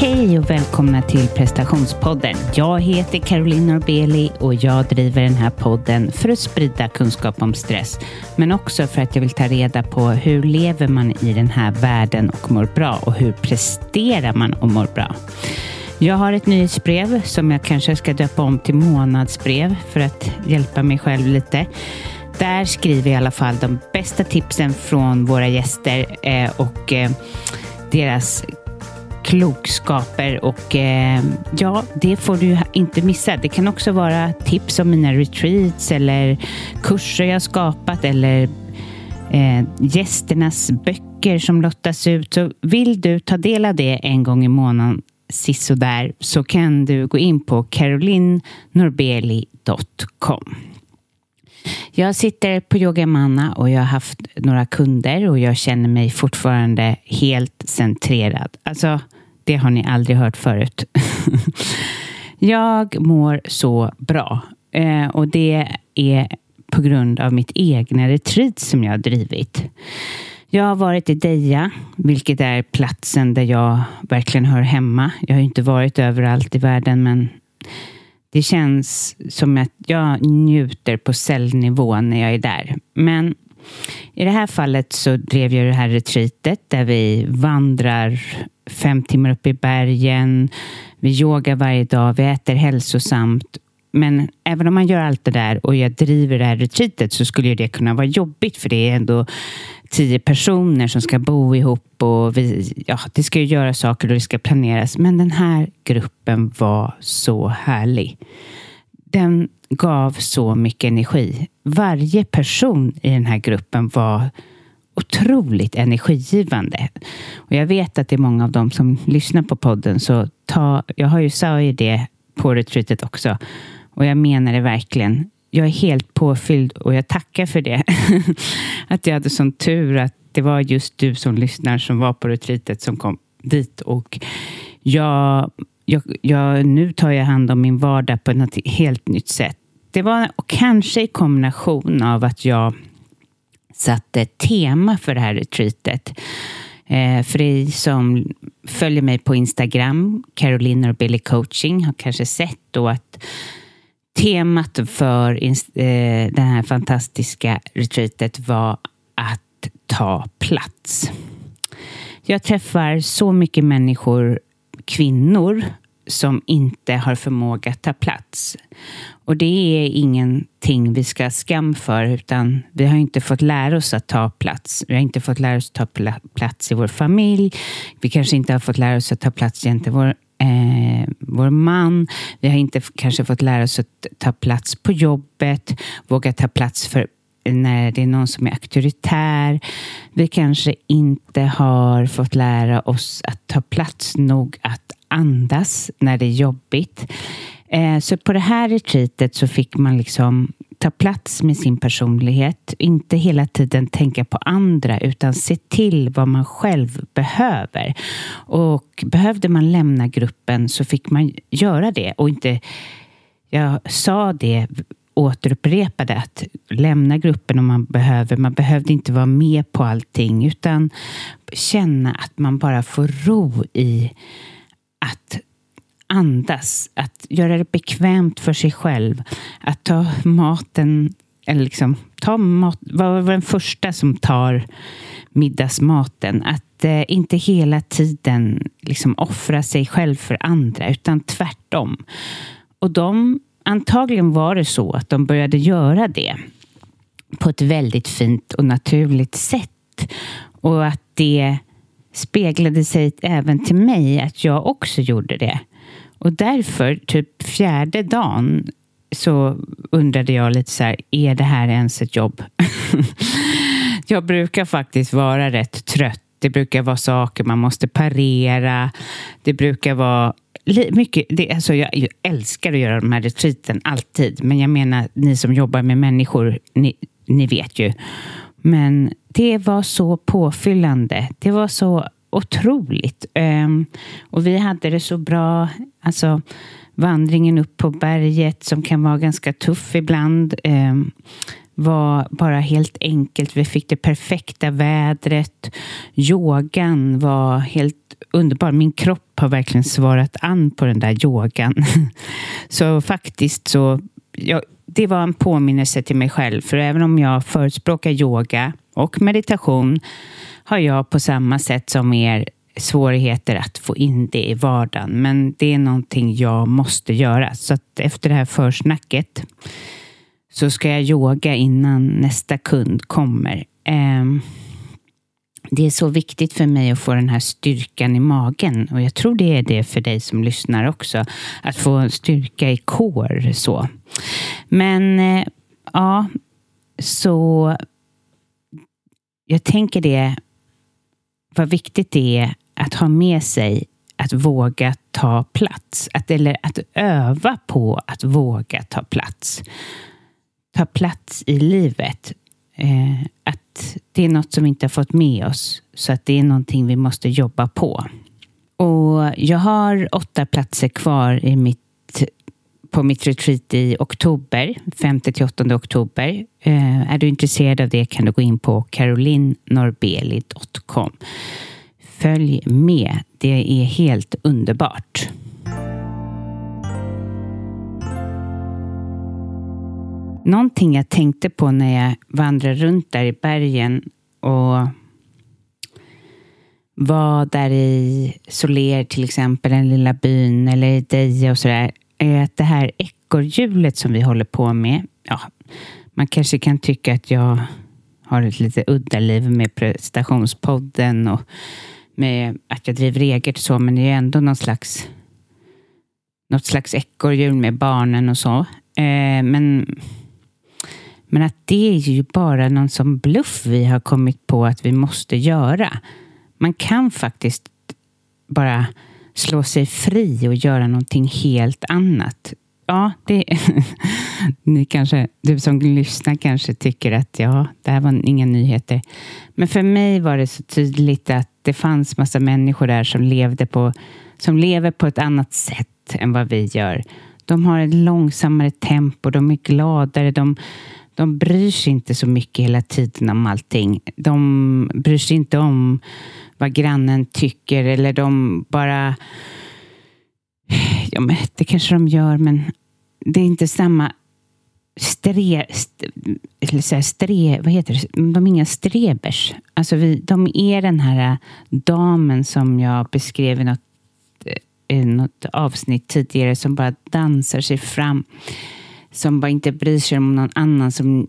Hej och välkomna till prestationspodden. Jag heter Caroline Norbeli och jag driver den här podden för att sprida kunskap om stress, men också för att jag vill ta reda på hur lever man i den här världen och mår bra och hur presterar man och mår bra. Jag har ett nyhetsbrev som jag kanske ska döpa om till månadsbrev för att hjälpa mig själv lite. Där skriver jag i alla fall de bästa tipsen från våra gäster eh, och eh, deras klokskaper och eh, ja, det får du inte missa. Det kan också vara tips om mina retreats eller kurser jag skapat eller eh, gästernas böcker som lottas ut. Så vill du ta del av det en gång i månaden sisådär så kan du gå in på carolinnorbeli.com. Jag sitter på Yoga Manna och jag har haft några kunder och jag känner mig fortfarande helt centrerad. Alltså, det har ni aldrig hört förut. jag mår så bra eh, och det är på grund av mitt egna retreat som jag har drivit. Jag har varit i Deja, vilket är platsen där jag verkligen hör hemma. Jag har inte varit överallt i världen, men det känns som att jag njuter på cellnivå när jag är där. Men i det här fallet så drev jag det här retreatet där vi vandrar fem timmar upp i bergen. Vi yogar varje dag, vi äter hälsosamt. Men även om man gör allt det där och jag driver det här retreatet så skulle det kunna vara jobbigt för det är ändå tio personer som ska bo ihop och vi, ja, det ska ju göra saker och det ska planeras. Men den här gruppen var så härlig. Den gav så mycket energi. Varje person i den här gruppen var otroligt energigivande. Och jag vet att det är många av dem som lyssnar på podden, så ta, jag har ju sagt det på retreatet också. Och jag menar det verkligen. Jag är helt påfylld och jag tackar för det. att jag hade sån tur att det var just du som lyssnar som var på retreatet som kom dit. Och jag, jag, jag, nu tar jag hand om min vardag på ett helt nytt sätt. Det var kanske i kombination av att jag satte tema för det här retreatet. Eh, för er som följer mig på Instagram, Caroline och Billy coaching, har kanske sett då att temat för eh, det här fantastiska retreatet var att ta plats. Jag träffar så mycket människor, kvinnor, som inte har förmåga att ta plats. Och det är ingenting vi ska skam för, utan vi har inte fått lära oss att ta plats. Vi har inte fått lära oss att ta plats i vår familj. Vi kanske inte har fått lära oss att ta plats gentemot vår eh, vår man. Vi har inte kanske fått lära oss att ta plats på jobbet, våga ta plats för när det är någon som är auktoritär. Vi kanske inte har fått lära oss att ta plats nog att andas när det är jobbigt. Eh, så på det här retreatet så fick man liksom ta plats med sin personlighet. Inte hela tiden tänka på andra utan se till vad man själv behöver. Och behövde man lämna gruppen så fick man göra det och inte jag sa det återupprepade att lämna gruppen om man behöver. Man behövde inte vara med på allting utan känna att man bara får ro i att andas, att göra det bekvämt för sig själv, att ta maten, eller liksom ta mat, vara den första som tar middagsmaten. Att eh, inte hela tiden liksom offra sig själv för andra, utan tvärtom. Och de, antagligen var det så att de började göra det på ett väldigt fint och naturligt sätt. Och att det speglade sig även till mig att jag också gjorde det. Och därför, typ fjärde dagen, så undrade jag lite så här, är det här ens ett jobb? jag brukar faktiskt vara rätt trött. Det brukar vara saker man måste parera. Det brukar vara mycket, det, alltså jag, jag, älskar att göra de här retreaten, alltid. Men jag menar, ni som jobbar med människor, ni, ni vet ju. Men det var så påfyllande. Det var så otroligt. Um, och vi hade det så bra. Alltså vandringen upp på berget som kan vara ganska tuff ibland um, var bara helt enkelt. Vi fick det perfekta vädret. Yogan var helt underbar. Min kropp har verkligen svarat an på den där yogan. Så faktiskt så, ja, det var en påminnelse till mig själv. För även om jag förespråkar yoga och meditation har jag på samma sätt som er svårigheter att få in det i vardagen. Men det är någonting jag måste göra. Så att efter det här försnacket så ska jag yoga innan nästa kund kommer. Ehm, det är så viktigt för mig att få den här styrkan i magen och jag tror det är det för dig som lyssnar också. Att få styrka i kår så. Men eh, ja, så jag tänker det vad viktigt det är att ha med sig att våga ta plats. Att, eller att öva på att våga ta plats. Ta plats i livet. Eh, att det är något som vi inte har fått med oss. Så att det är någonting vi måste jobba på. Och jag har åtta platser kvar i mitt, på mitt retreat i oktober, 5-8 oktober. Eh, är du intresserad av det kan du gå in på carolinnorbeli.com. Följ med, det är helt underbart. Någonting jag tänkte på när jag vandrade runt där i bergen och var där i Soler till exempel, den lilla byn, eller i Deja och sådär, är att det här ekorrhjulet som vi håller på med, ja, man kanske kan tycka att jag har ett lite udda liv med prestationspodden och med att jag driver eget så, men det är ändå någon slags något slags ekorrhjul med barnen och så. Eh, men, men att det är ju bara någon som bluff vi har kommit på att vi måste göra. Man kan faktiskt bara slå sig fri och göra någonting helt annat. Ja, det, ni kanske, du som lyssnar kanske tycker att ja, det här var inga nyheter. Men för mig var det så tydligt att det fanns massa människor där som levde på, som lever på ett annat sätt än vad vi gör. De har ett långsammare tempo, de är gladare, de, de bryr sig inte så mycket hela tiden om allting. De bryr sig inte om vad grannen tycker eller de bara... Ja, men det kanske de gör, men det är inte samma stre, st, eller så här, stre, vad heter det? De är inga strebers. Alltså vi, de är den här damen som jag beskrev i något, eh, i något avsnitt tidigare som bara dansar sig fram. Som bara inte bryr sig om någon annan, som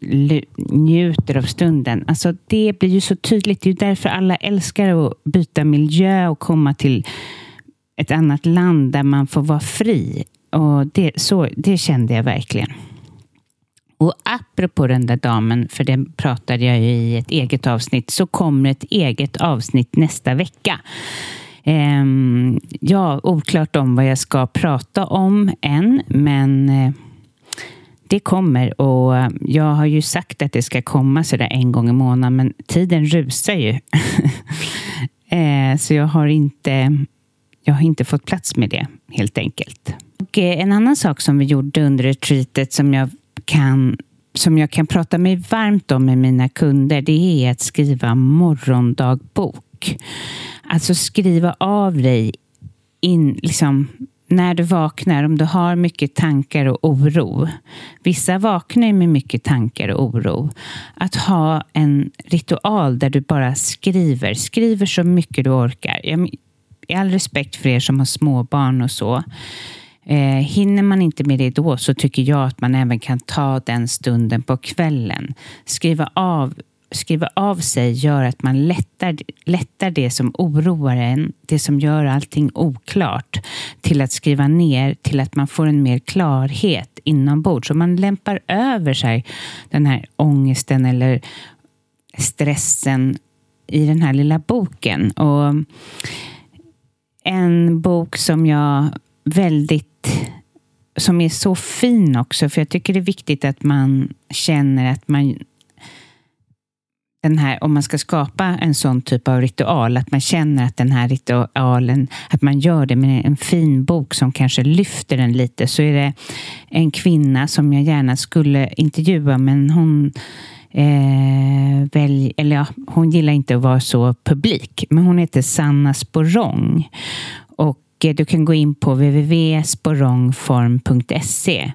njuter av stunden. Alltså det blir ju så tydligt. Det är därför alla älskar att byta miljö och komma till ett annat land där man får vara fri. Och det, så, det kände jag verkligen. Och apropå den där damen, för den pratade jag ju i ett eget avsnitt, så kommer ett eget avsnitt nästa vecka. Ehm, ja, oklart om vad jag ska prata om än, men eh, det kommer och eh, jag har ju sagt att det ska komma sådär en gång i månaden, men tiden rusar ju. Eh, så jag har inte jag har inte fått plats med det helt enkelt. Och eh, en annan sak som vi gjorde under retreatet som jag kan som jag kan prata mig varmt om med mina kunder, det är att skriva morgondagbok. Alltså skriva av dig in, liksom, när du vaknar, om du har mycket tankar och oro. Vissa vaknar med mycket tankar och oro. Att ha en ritual där du bara skriver, skriver så mycket du orkar. I all respekt för er som har småbarn och så. Eh, hinner man inte med det då så tycker jag att man även kan ta den stunden på kvällen. Skriva av, skriva av sig gör att man lättar, lättar det som oroar en, det som gör allting oklart, till att skriva ner, till att man får en mer klarhet inombords. Så man lämpar över sig den här ångesten eller stressen i den här lilla boken. Och en bok som jag väldigt som är så fin också, för jag tycker det är viktigt att man känner att man den här, om man ska skapa en sån typ av ritual, att man känner att den här ritualen, att man gör det med en fin bok som kanske lyfter den lite, så är det en kvinna som jag gärna skulle intervjua, men hon eh, välj, eller ja, hon gillar inte att vara så publik, men hon heter Sanna Sporrong. Och du kan gå in på www.sporongform.se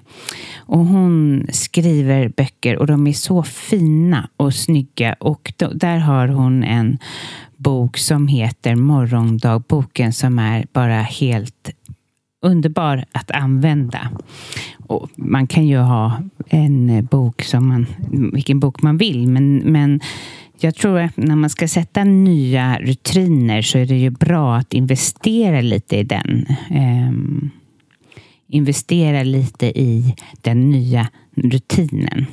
och hon skriver böcker och de är så fina och snygga. Och då, där har hon en bok som heter Morgondagboken som är bara helt underbar att använda. Och man kan ju ha en bok som man, vilken bok man vill, men, men jag tror att när man ska sätta nya rutiner så är det ju bra att investera lite i den. Um, investera lite i den nya rutinen.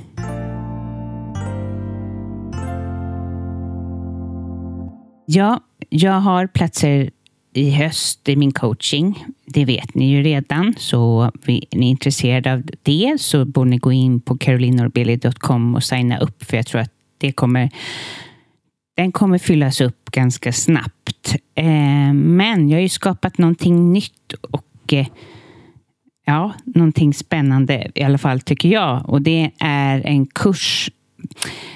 Ja, jag har platser i höst i min coaching. Det vet ni ju redan, så är ni intresserade av det så borde ni gå in på carolinorbelly.com och signa upp för jag tror att det kommer den kommer fyllas upp ganska snabbt. Eh, men jag har ju skapat någonting nytt och eh, ja, någonting spännande i alla fall tycker jag. Och det är en kurs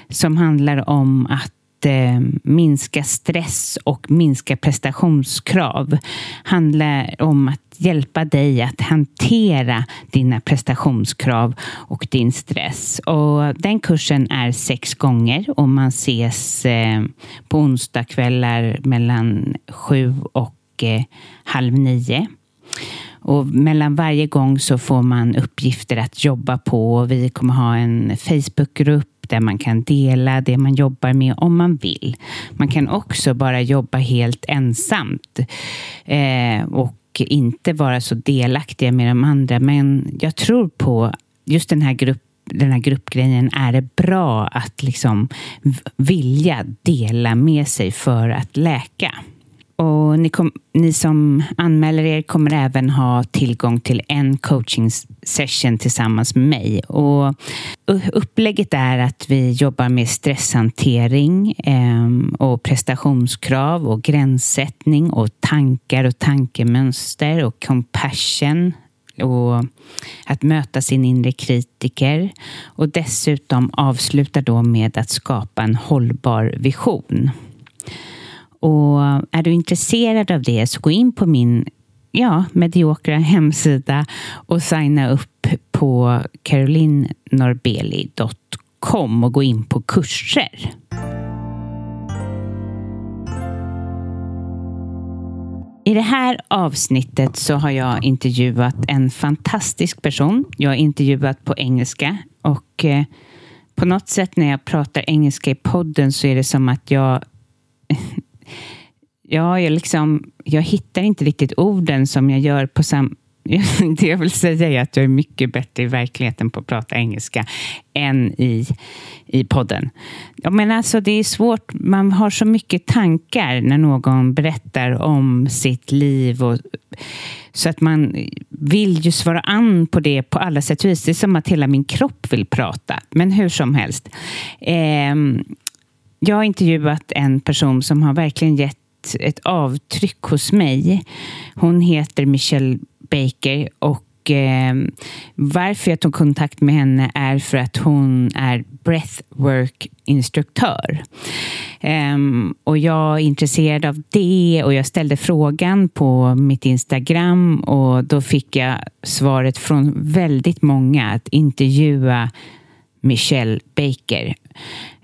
som handlar om att eh, minska stress och minska prestationskrav. handlar om att hjälpa dig att hantera dina prestationskrav och din stress. Och den kursen är sex gånger och man ses eh, på onsdagskvällar mellan sju och eh, halv nio. Och mellan varje gång så får man uppgifter att jobba på. Vi kommer ha en Facebookgrupp där man kan dela det man jobbar med om man vill. Man kan också bara jobba helt ensamt eh, och inte vara så delaktiga med de andra. Men jag tror på just den här gruppen den här gruppgrejen är det bra att liksom vilja dela med sig för att läka. Och ni, kom, ni, som anmäler er kommer även ha tillgång till en coaching session tillsammans med mig. Och upplägget är att vi jobbar med stresshantering eh, och prestationskrav och gränssättning och tankar och tankemönster och compassion och att möta sin inre kritiker och dessutom avsluta då med att skapa en hållbar vision. Och är du intresserad av det så gå in på min ja, mediokra hemsida och signa upp på carolinnorbeli.com och gå in på kurser. I det här avsnittet så har jag intervjuat en fantastisk person. Jag har intervjuat på engelska och eh, på något sätt när jag pratar engelska i podden så är det som att jag ja, jag, liksom, jag hittar inte riktigt orden som jag gör på samma... Det jag vill säga är att jag är mycket bättre i verkligheten på att prata engelska än i, i podden. Ja, men alltså, det är svårt. Man har så mycket tankar när någon berättar om sitt liv. Och, så att man vill ju svara an på det på alla sätt och vis. Det är som att hela min kropp vill prata. Men hur som helst. Eh, jag har intervjuat en person som har verkligen gett ett avtryck hos mig. Hon heter Michelle Baker och eh, varför jag tog kontakt med henne är för att hon är breathwork-instruktör. Um, och jag är intresserad av det och jag ställde frågan på mitt Instagram och då fick jag svaret från väldigt många att intervjua Michelle Baker.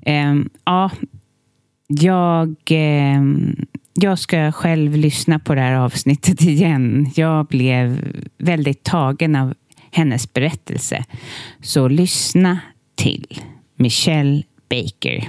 Eh, ja, jag, eh, jag ska själv lyssna på det här avsnittet igen. Jag blev väldigt tagen av hennes berättelse. Så lyssna till Michelle Baker.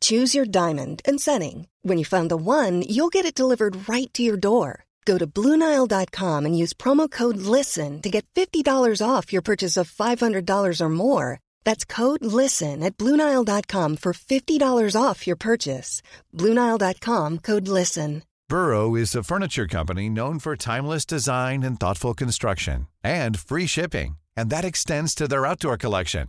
Choose your diamond and setting. When you find the one, you'll get it delivered right to your door. Go to Bluenile.com and use promo code LISTEN to get $50 off your purchase of $500 or more. That's code LISTEN at Bluenile.com for $50 off your purchase. Bluenile.com code LISTEN. Burrow is a furniture company known for timeless design and thoughtful construction and free shipping, and that extends to their outdoor collection.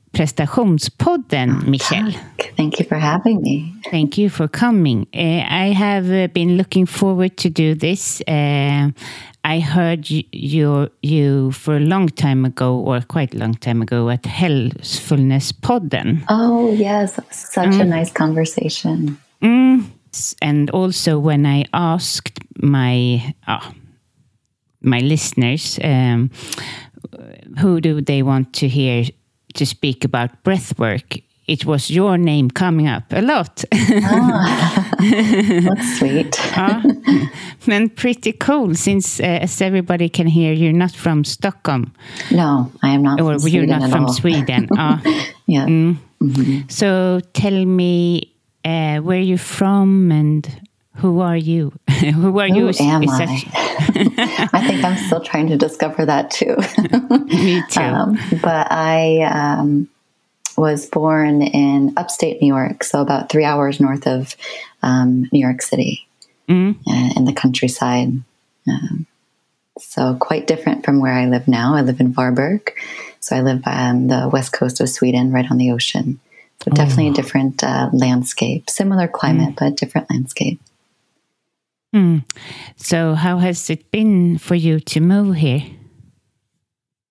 Prestationspodden, Michelle. Thank you for having me. Thank you for coming. Uh, I have uh, been looking forward to do this. Uh, I heard you, you, you for a long time ago, or quite a long time ago, at Healthfulness Podden. Oh yes, such mm. a nice conversation. Mm. And also when I asked my oh, my listeners um, who do they want to hear to speak about breath work, it was your name coming up a lot. ah, that's sweet. uh, and pretty cool, since uh, as everybody can hear, you're not from Stockholm. No, I am not. Or you're not from all. Sweden. Uh, yeah. Mm. Mm -hmm. So tell me uh, where you're from and who are you? who are who you? am I? I think I'm still trying to discover that too. Me too. Um, but I um, was born in upstate New York, so about three hours north of um, New York City, mm. uh, in the countryside. Um, so quite different from where I live now. I live in Varberg, so I live on the west coast of Sweden, right on the ocean. So definitely oh. a different uh, landscape, similar climate, mm. but different landscape. Mm. So, how has it been for you to move here?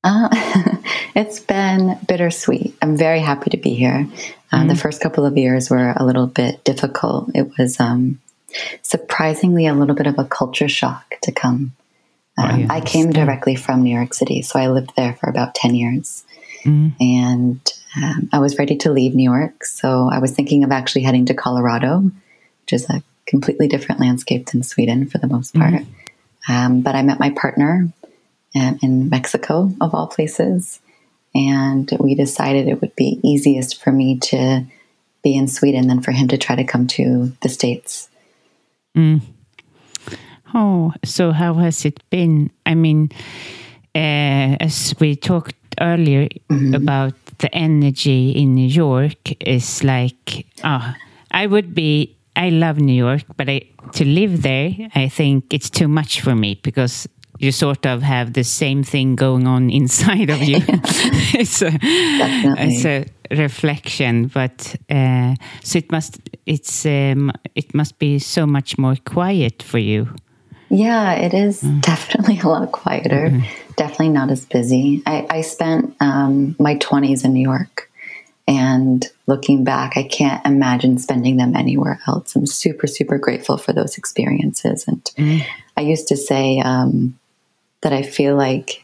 Uh, it's been bittersweet. I'm very happy to be here. Mm. The first couple of years were a little bit difficult. It was um, surprisingly a little bit of a culture shock to come. Oh, um, I came directly from New York City, so I lived there for about 10 years. Mm. And um, I was ready to leave New York. So I was thinking of actually heading to Colorado, which is a completely different landscape than Sweden for the most part. Mm-hmm. Um, but I met my partner um, in Mexico, of all places, and we decided it would be easiest for me to be in Sweden than for him to try to come to the States. Mm. Oh, so how has it been? I mean, uh, as we talked earlier mm-hmm. about the energy in New York is like, oh, I would be I love New York, but I, to live there, I think it's too much for me because you sort of have the same thing going on inside of you. it's, a, it's a reflection, but uh, so it must it's um, it must be so much more quiet for you. Yeah, it is mm. definitely a lot quieter. Mm. Definitely not as busy. I, I spent um, my twenties in New York. And looking back, I can't imagine spending them anywhere else. I'm super, super grateful for those experiences. And mm. I used to say um, that I feel like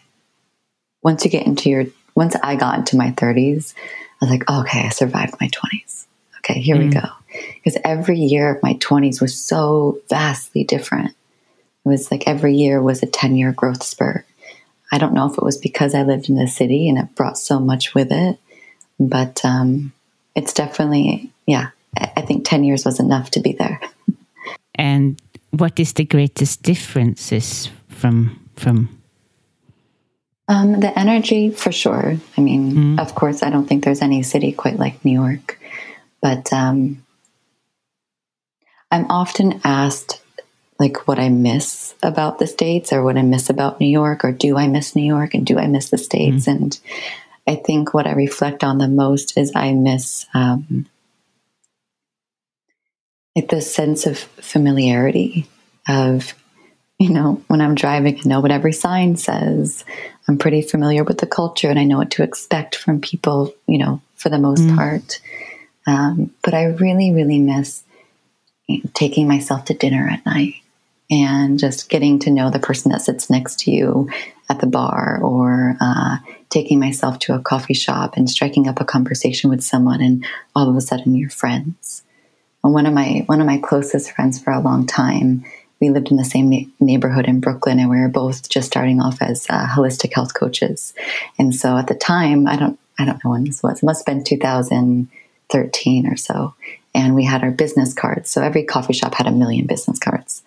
once you get into your, once I got into my 30s, I was like, oh, okay, I survived my 20s. Okay, here mm. we go. Because every year of my 20s was so vastly different. It was like every year was a 10 year growth spurt. I don't know if it was because I lived in the city and it brought so much with it but um, it's definitely, yeah, I think 10 years was enough to be there. And what is the greatest differences from from Um, the energy, for sure. I mean, mm. of course, I don't think there's any city quite like New York, but um, I'm often asked like what I miss about the States or what I miss about New York or do I miss New York and do I miss the States? Mm-hmm. And I think what I reflect on the most is I miss um, the sense of familiarity of, you know, when I'm driving, I know what every sign says. I'm pretty familiar with the culture and I know what to expect from people, you know, for the most mm-hmm. part. Um, but I really, really miss taking myself to dinner at night and just getting to know the person that sits next to you at the bar or uh, taking myself to a coffee shop and striking up a conversation with someone and all of a sudden you're friends. And one of my one of my closest friends for a long time we lived in the same na- neighborhood in brooklyn and we were both just starting off as uh, holistic health coaches. And so at the time i don't i don't know when this was it must have been 2013 or so. And we had our business cards. So every coffee shop had a million business cards.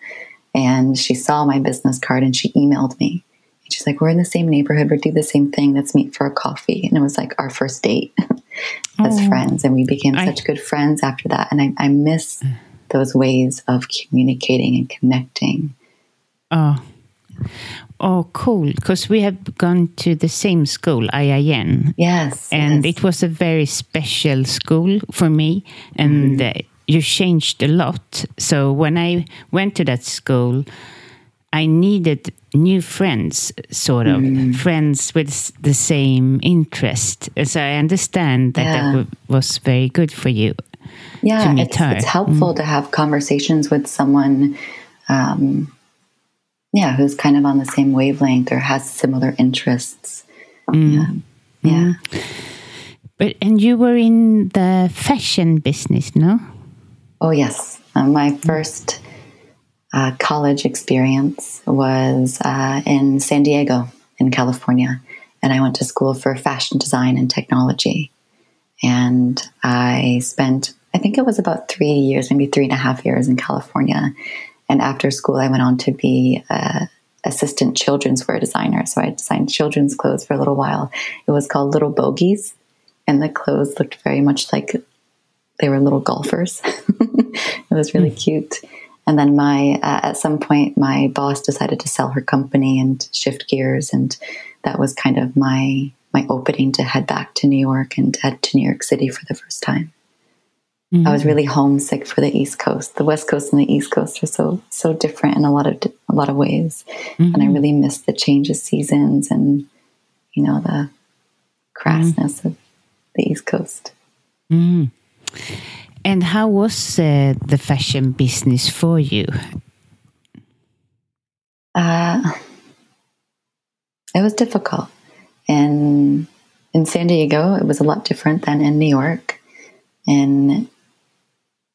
And she saw my business card and she emailed me. She's like, We're in the same neighborhood. We do the same thing. Let's meet for a coffee. And it was like our first date as oh, friends. And we became I, such good friends after that. And I, I miss those ways of communicating and connecting. Oh, oh, cool! Because we have gone to the same school, IIN. Yes, and yes. it was a very special school for me, and mm you changed a lot. So when I went to that school, I needed new friends, sort of mm. friends with the same interest. So I understand that yeah. that was very good for you. Yeah, it's, it's, helpful mm. to have conversations with someone, um, yeah, who's kind of on the same wavelength or has similar interests. Mm. Yeah. yeah. Mm. But and you were in the fashion business, no? Oh, yes. Uh, my first uh, college experience was uh, in San Diego, in California. And I went to school for fashion design and technology. And I spent, I think it was about three years, maybe three and a half years in California. And after school, I went on to be a assistant children's wear designer. So I designed children's clothes for a little while. It was called Little Bogies. And the clothes looked very much like they were little golfers. it was really cute. And then my uh, at some point my boss decided to sell her company and shift gears, and that was kind of my my opening to head back to New York and head to New York City for the first time. Mm-hmm. I was really homesick for the East Coast. The West Coast and the East Coast are so so different in a lot of a lot of ways, mm-hmm. and I mm-hmm. really missed the change of seasons and you know the crassness mm-hmm. of the East Coast. And how was uh, the fashion business for you? Uh, it was difficult. In in San Diego, it was a lot different than in New York. In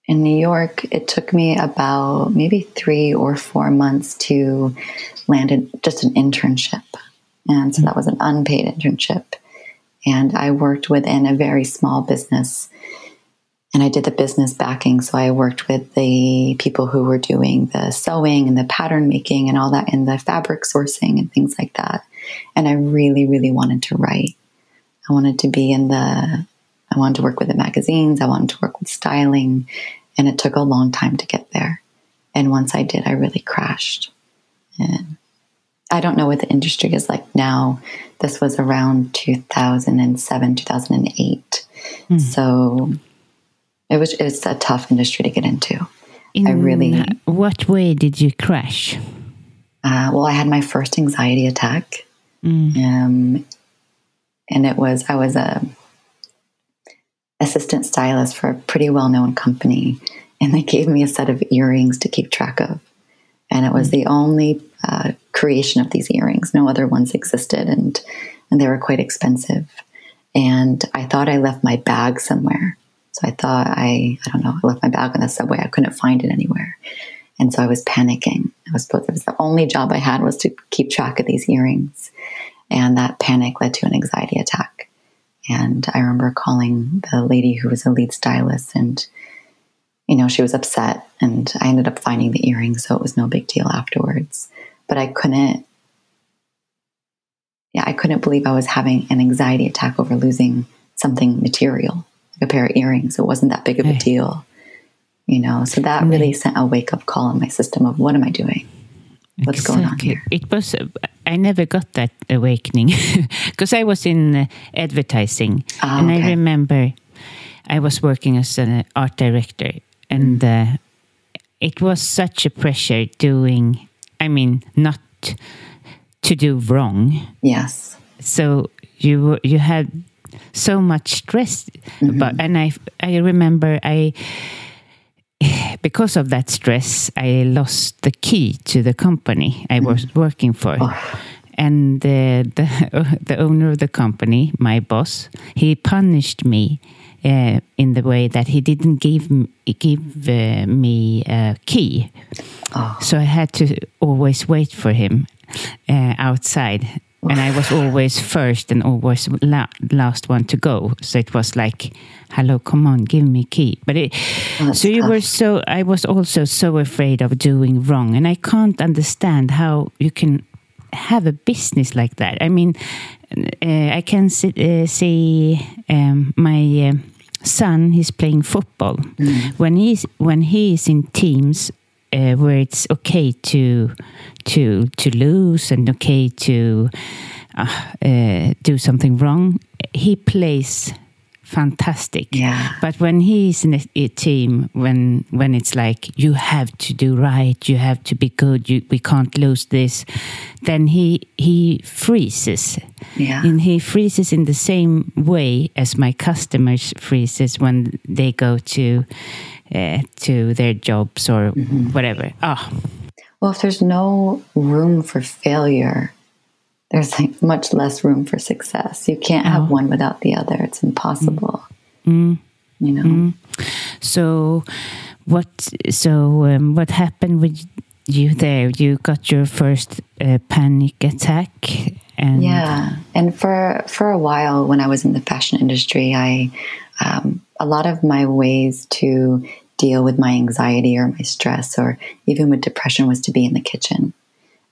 in New York, it took me about maybe three or four months to land in just an internship, and so that was an unpaid internship. And I worked within a very small business and I did the business backing. So I worked with the people who were doing the sewing and the pattern making and all that, and the fabric sourcing and things like that. And I really, really wanted to write. I wanted to be in the, I wanted to work with the magazines. I wanted to work with styling. And it took a long time to get there. And once I did, I really crashed. And I don't know what the industry is like now. This was around 2007, 2008. Mm. So it was it's a tough industry to get into. In I really. What way did you crash? Uh, well, I had my first anxiety attack, mm. um, and it was I was a assistant stylist for a pretty well known company, and they gave me a set of earrings to keep track of, and it was mm. the only uh, creation of these earrings. No other ones existed, and and they were quite expensive. And I thought I left my bag somewhere. So I thought I, I don't know, I left my bag on the subway. I couldn't find it anywhere. And so I was panicking. I was supposed, it was the only job I had was to keep track of these earrings. And that panic led to an anxiety attack. And I remember calling the lady who was a lead stylist and, you know, she was upset and I ended up finding the earrings. So it was no big deal afterwards. But I couldn't, yeah, I couldn't believe I was having an anxiety attack over losing something material, like a pair of earrings. It wasn't that big of a deal, you know. So that really sent a wake up call in my system of what am I doing? What's going on here? It was. I never got that awakening because I was in uh, advertising, Ah, and I remember I was working as an art director, and Mm. uh, it was such a pressure doing. I mean, not to do wrong. Yes. So you you had so much stress, but and I I remember I because of that stress, I lost the key to the company I was working for. And the, the the owner of the company, my boss, he punished me uh, in the way that he didn't give give uh, me a key, so I had to always wait for him uh, outside, and I was always first and always la- last one to go. So it was like, "Hello, come on, give me key." But it, That's so you tough. were so I was also so afraid of doing wrong, and I can't understand how you can have a business like that. I mean, uh, I can see, uh, see um, my uh, son. He's playing football when he's when he is in teams uh, where it's okay to to to lose and okay to uh, uh, do something wrong. He plays fantastic. Yeah. But when he's in a, a team, when when it's like you have to do right, you have to be good, you, we can't lose this, then he he freezes. Yeah. And he freezes in the same way as my customers freezes when they go to uh, to their jobs or whatever. Oh. Well, if there's no room for failure, there's like much less room for success. You can't have one without the other. It's impossible. You know? so what? So um, what happened with you there? You got your first uh, panic attack, and Yeah, and for for a while when I was in the fashion industry, I um, a lot of my ways to deal with my anxiety or my stress or even with depression was to be in the kitchen.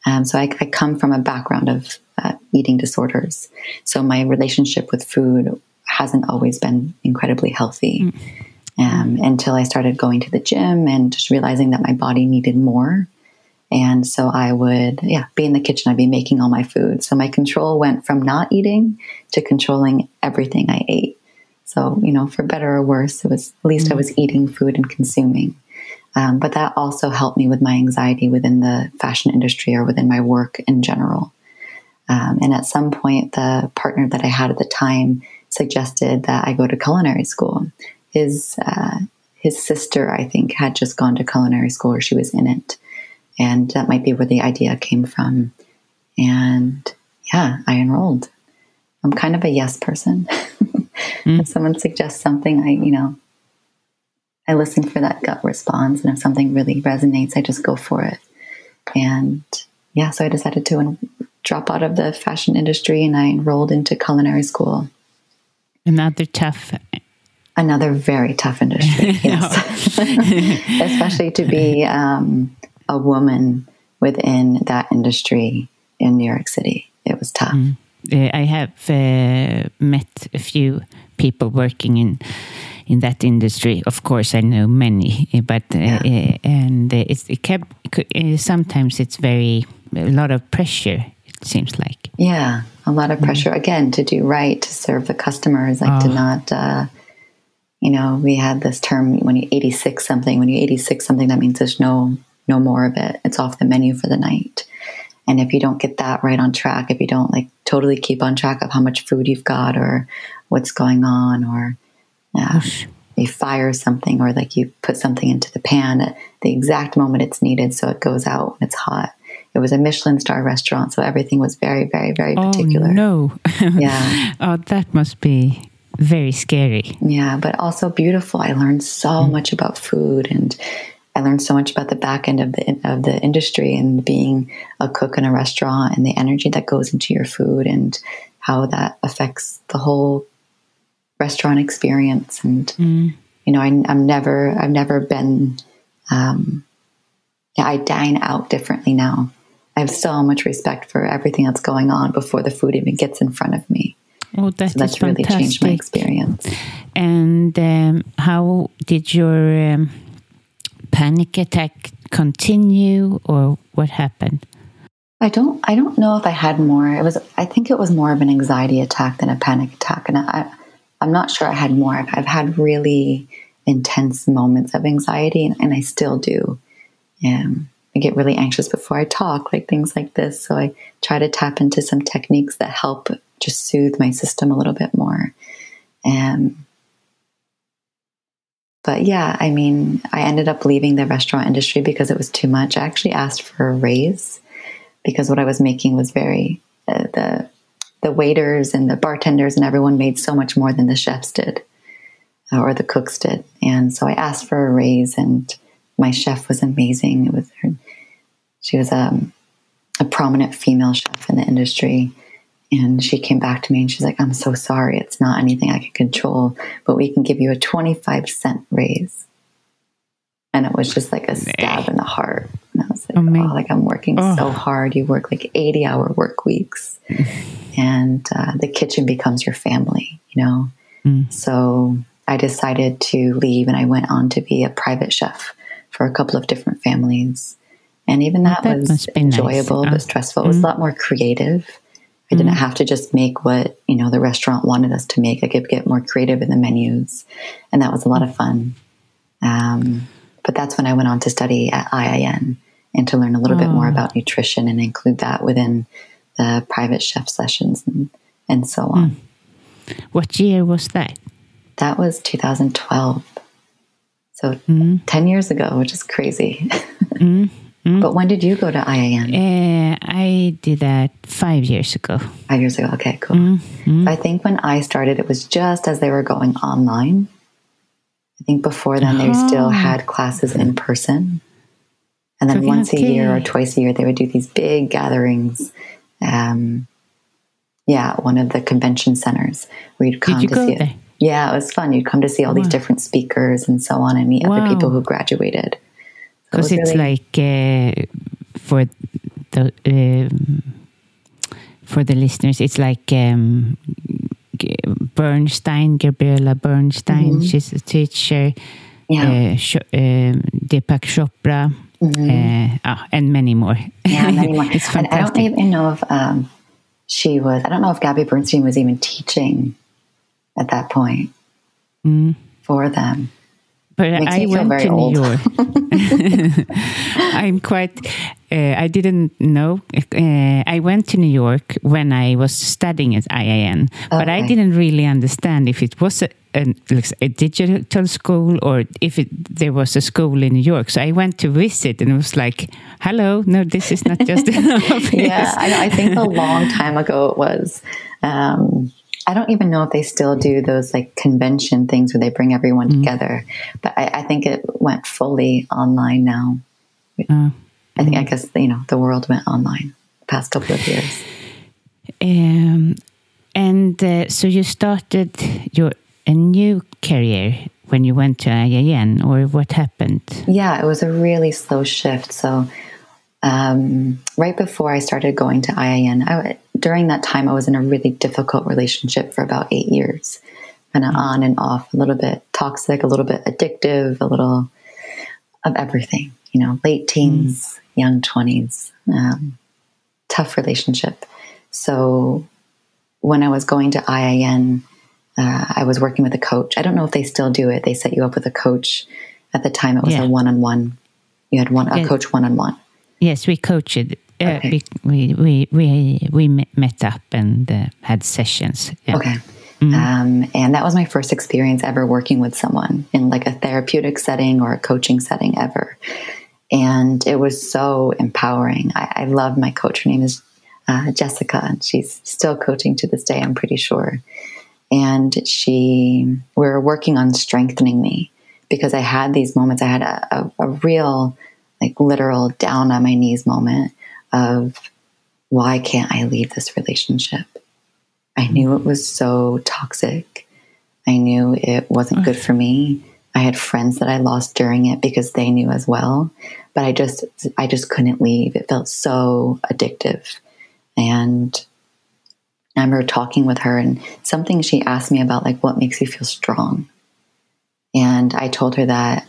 Um, so I, I come from a background of uh, eating disorders, so my relationship with food hasn't always been incredibly healthy. Um, until I started going to the gym and just realizing that my body needed more. And so I would, yeah, be in the kitchen. I'd be making all my food. So my control went from not eating to controlling everything I ate. So, you know, for better or worse, it was at least I was eating food and consuming. Um, but that also helped me with my anxiety within the fashion industry or within my work in general. Um, and at some point, the partner that I had at the time suggested that I go to culinary school. His uh, his sister, I think, had just gone to culinary school, or she was in it, and that might be where the idea came from. And yeah, I enrolled. I'm kind of a yes person. if someone suggests something, I you know, I listen for that gut response, and if something really resonates, I just go for it. And yeah, so I decided to drop out of the fashion industry, and I enrolled into culinary school. another tough. another very tough industry, yes. Especially to be um, a woman within that industry in New York City. It was tough. Uh, I have uh, met a few people working in in that industry. Of course, I know many, uh, but uh, uh, and uh, it's it kept. Uh, sometimes it's very a lot of pressure. It seems like. Yeah, a lot of pressure again to do right, to serve the customers, like to not. Uh, you know, we had this term when you 86 something. When you 86 something, that means there's no no more of it. It's off the menu for the night. And if you don't get that right on track, if you don't like totally keep on track of how much food you've got or what's going on, or uh, you fire something or like you put something into the pan at the exact moment it's needed so it goes out when it's hot. It was a Michelin star restaurant, so everything was very, very, very particular. Oh no! Yeah. oh, that must be very scary. Yeah, but also beautiful. I learned so much about food, and I learned so much about the back end of the of the industry and being a cook in a restaurant and the energy that goes into your food and how that affects the whole restaurant experience. And you know, I, I'm never I've never been. Um, yeah, I dine out differently now. I have so much respect for everything that's going on before the food even gets in front of me. Oh, that so that's really fantastic. changed my experience. And um, how did your um, panic attack continue, or what happened? I don't. I don't know if I had more. It was. I think it was more of an anxiety attack than a panic attack, and I, I'm not sure I had more. I've, had really intense moments of anxiety, and, and I still do. Um, I get really anxious before I talk, like things like this. So I try to tap into some techniques that help just soothe my system a little bit more. Um, but yeah, I mean, I ended up leaving the restaurant industry because it was too much. I actually asked for a raise because what I was making was very uh, the the waiters and the bartenders and everyone made so much more than the chefs did uh, or the cooks did, and so I asked for a raise and my chef was amazing. It was her, she was um, a prominent female chef in the industry. And she came back to me and she's like, I'm so sorry. It's not anything I can control, but we can give you a 25 cent raise. And it was just like a stab in the heart. And I was like, oh, oh like I'm working oh. so hard. You work like 80 hour work weeks. and uh, the kitchen becomes your family, you know? Mm. So I decided to leave and I went on to be a private chef for a couple of different families. And even that, that was enjoyable nice. but stressful. Mm. It was a lot more creative. I didn't mm. have to just make what, you know, the restaurant wanted us to make. I could get more creative in the menus. And that was a lot of fun. Um, but that's when I went on to study at IIN and to learn a little oh. bit more oh. about nutrition and include that within the private chef sessions and, and so on. Mm. What year was that? That was 2012. So mm. 10 years ago, which is crazy. mm. Mm. But when did you go to IIN? Uh, I did that five years ago. Five years ago. Okay, cool. Mm. I think when I started, it was just as they were going online. I think before then, they oh. still had classes in person. And then okay, once okay. a year or twice a year, they would do these big gatherings. Um, yeah, one of the convention centers where you'd come you to see there? it. Yeah, it was fun. You'd come to see all wow. these different speakers and so on and meet wow. other people who graduated. Because it it's really... like uh, for the um, for the listeners, it's like um, Bernstein, Gabriela Bernstein. Mm-hmm. She's a teacher. Yeah. Uh, um, Deepak Chopra. Mm-hmm. Uh, oh, and many more. Yeah, many more. it's fantastic. And I don't even know if um, she was. I don't know if Gabby Bernstein was even teaching at that point mm. for them. But I went to old. New York. I'm quite. Uh, I didn't know. Uh, I went to New York when I was studying at IIN, okay. but I didn't really understand if it was a, a, a, digital school or if it, there was a school in New York. So I went to visit, and it was like, "Hello, no, this is not just an office." yeah, I, I, think a long time ago it was. Um, I don't even know if they still do those like convention things where they bring everyone mm-hmm. together, but I, I, think it went fully online now. Uh, I think, I guess, you know, the world went online the past couple of years. Um, and uh, so you started your a new career when you went to IIN, or what happened? Yeah, it was a really slow shift. So um, right before I started going to IIN, I, during that time, I was in a really difficult relationship for about eight years, kind of mm-hmm. on and off, a little bit toxic, a little bit addictive, a little of everything, you know, late teens, mm. young 20s, um, tough relationship. So when I was going to IIN, uh, I was working with a coach. I don't know if they still do it. They set you up with a coach. At the time, it was yeah. a one on one. You had one a coach one on one. Yes, we coached. Uh, okay. we, we, we, we met up and uh, had sessions. Yeah. Okay. Mm-hmm. Um, and that was my first experience ever working with someone in like a therapeutic setting or a coaching setting ever. And it was so empowering. I, I love my coach. Her name is uh, Jessica, and she's still coaching to this day, I'm pretty sure. And she, we were working on strengthening me because I had these moments. I had a, a, a real like literal down on my knees moment of why can't I leave this relationship? I knew it was so toxic. I knew it wasn't good for me. I had friends that I lost during it because they knew as well. But I just, I just couldn't leave. It felt so addictive. And I remember talking with her and something she asked me about, like, what makes you feel strong? And I told her that,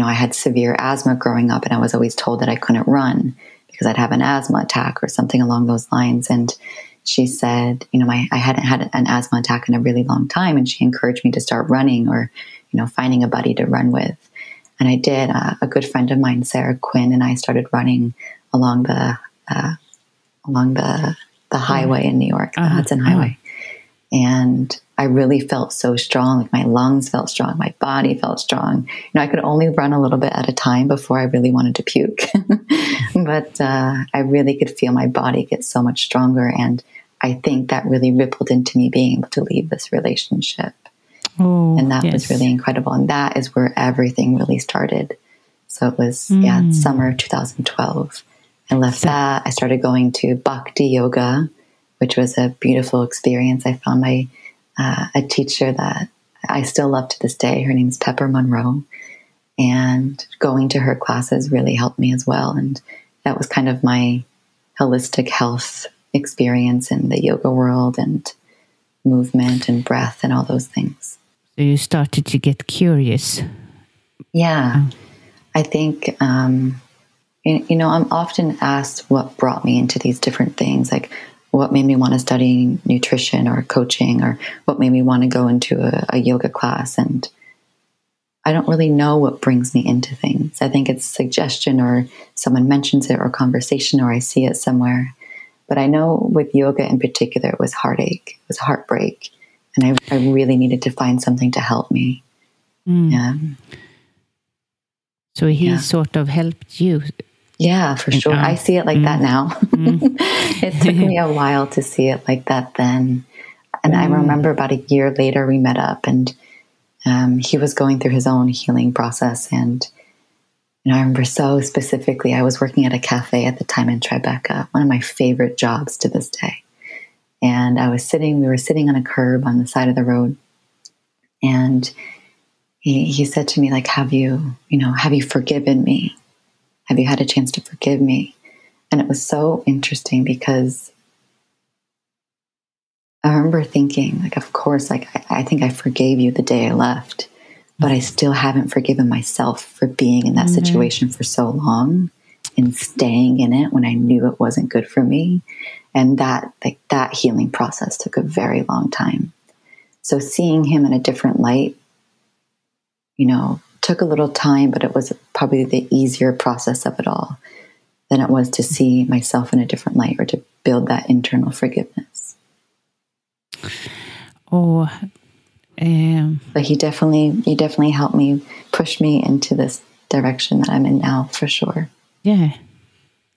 know, I had severe asthma growing up and I was always told that I couldn't run because I'd have an asthma attack or something along those lines. And she said, you know, my, I hadn't had an asthma attack in a really long time. And she encouraged me to start running or, you know, finding a buddy to run with. And I did. Uh, a good friend of mine, Sarah Quinn, and I started running along the, uh, along the, the highway in New York, the uh-huh. Hudson Highway. And I really felt so strong. Like my lungs felt strong, my body felt strong. You know, I could only run a little bit at a time before I really wanted to puke. but uh, I really could feel my body get so much stronger. And I think that really rippled into me being able to leave this relationship. Oh, and that yes. was really incredible. And that is where everything really started. So it was, mm. yeah, summer of 2012. I left that. I started going to Bhakti Yoga, which was a beautiful experience. I found my uh, a teacher that I still love to this day. Her name is Pepper Monroe. And going to her classes really helped me as well. And that was kind of my holistic health experience in the yoga world and movement and breath and all those things. So you started to get curious. Yeah. Oh. I think, um, you, you know, I'm often asked what brought me into these different things. Like, what made me want to study nutrition or coaching or what made me want to go into a, a, yoga class. And i don't really know what brings me into things. I think it's suggestion or someone mentions it or conversation or i see it somewhere. But i know with yoga in particular it was heartache it was heartbreak. And i, I really needed to find something to help me. Mm. yeah. So he yeah. sort of helped you yeah, for sure. I see it like mm. that now. Mm. it took me a while to see it like that then. And mm. I remember about a year later, we met up and um, he was going through his own healing process. And you know, I remember so specifically, I was working at a cafe at the time in Tribeca, one of my favorite jobs to this day. And I was sitting, we were sitting on a curb on the side of the road. And he, he said to me, like, have you, you know, have you forgiven me? Have you had a chance to forgive me? And it was so interesting because I remember thinking, like, of course, like, I, I think I forgave you the day I left, but I still haven't forgiven myself for being in that mm-hmm. situation for so long and staying in it when I knew it wasn't good for me. And that, like, that healing process took a very long time. So seeing him in a different light, you know, took a little time, but it was probably the easier process of it all than it was to see myself in a different light or to build that internal forgiveness. Oh, um, but he definitely, he definitely helped me push me into this direction that I'm in now, for sure. Yeah,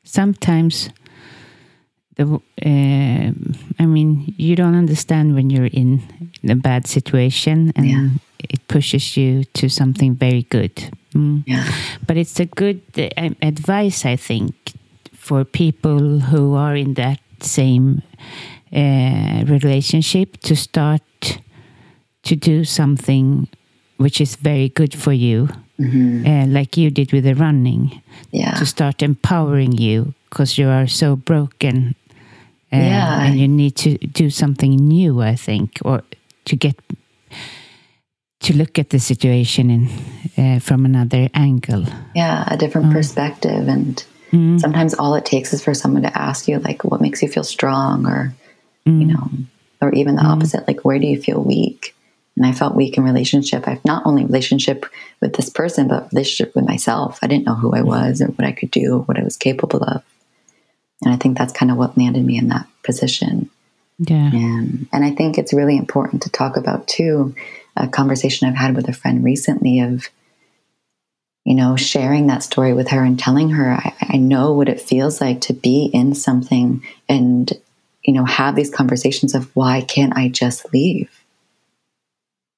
sometimes the, uh, I mean, you don't understand when you're in a bad situation, and yeah it pushes you to something very good. Mm. Yeah. But it's a good uh, advice, I think, for people who are in that same uh, relationship to start to do something which is very good for you, mm -hmm. uh, like you did with the running. Yeah. To start empowering you because you are so broken. Uh, yeah. And you need to do something new, I think, or to get to look at the situation in uh, from another angle. Yeah, a different mm. perspective, and mm. sometimes all it takes is for someone to ask you, like, "What makes you feel strong?" or mm. you know, or even the mm. opposite, like, "Where do you feel weak?" And I felt weak in relationship. I've not only relationship with this person, but relationship with myself. I didn't know who I was or what I could do, or what I was capable of. And I think that's kind of what landed me in that position. Yeah. And, and I think it's really important to talk about too a conversation I've had with a friend recently of, you know, sharing that story with her and telling her, I, I know what it feels like to be in something and, you know, have these conversations of why can't I just leave?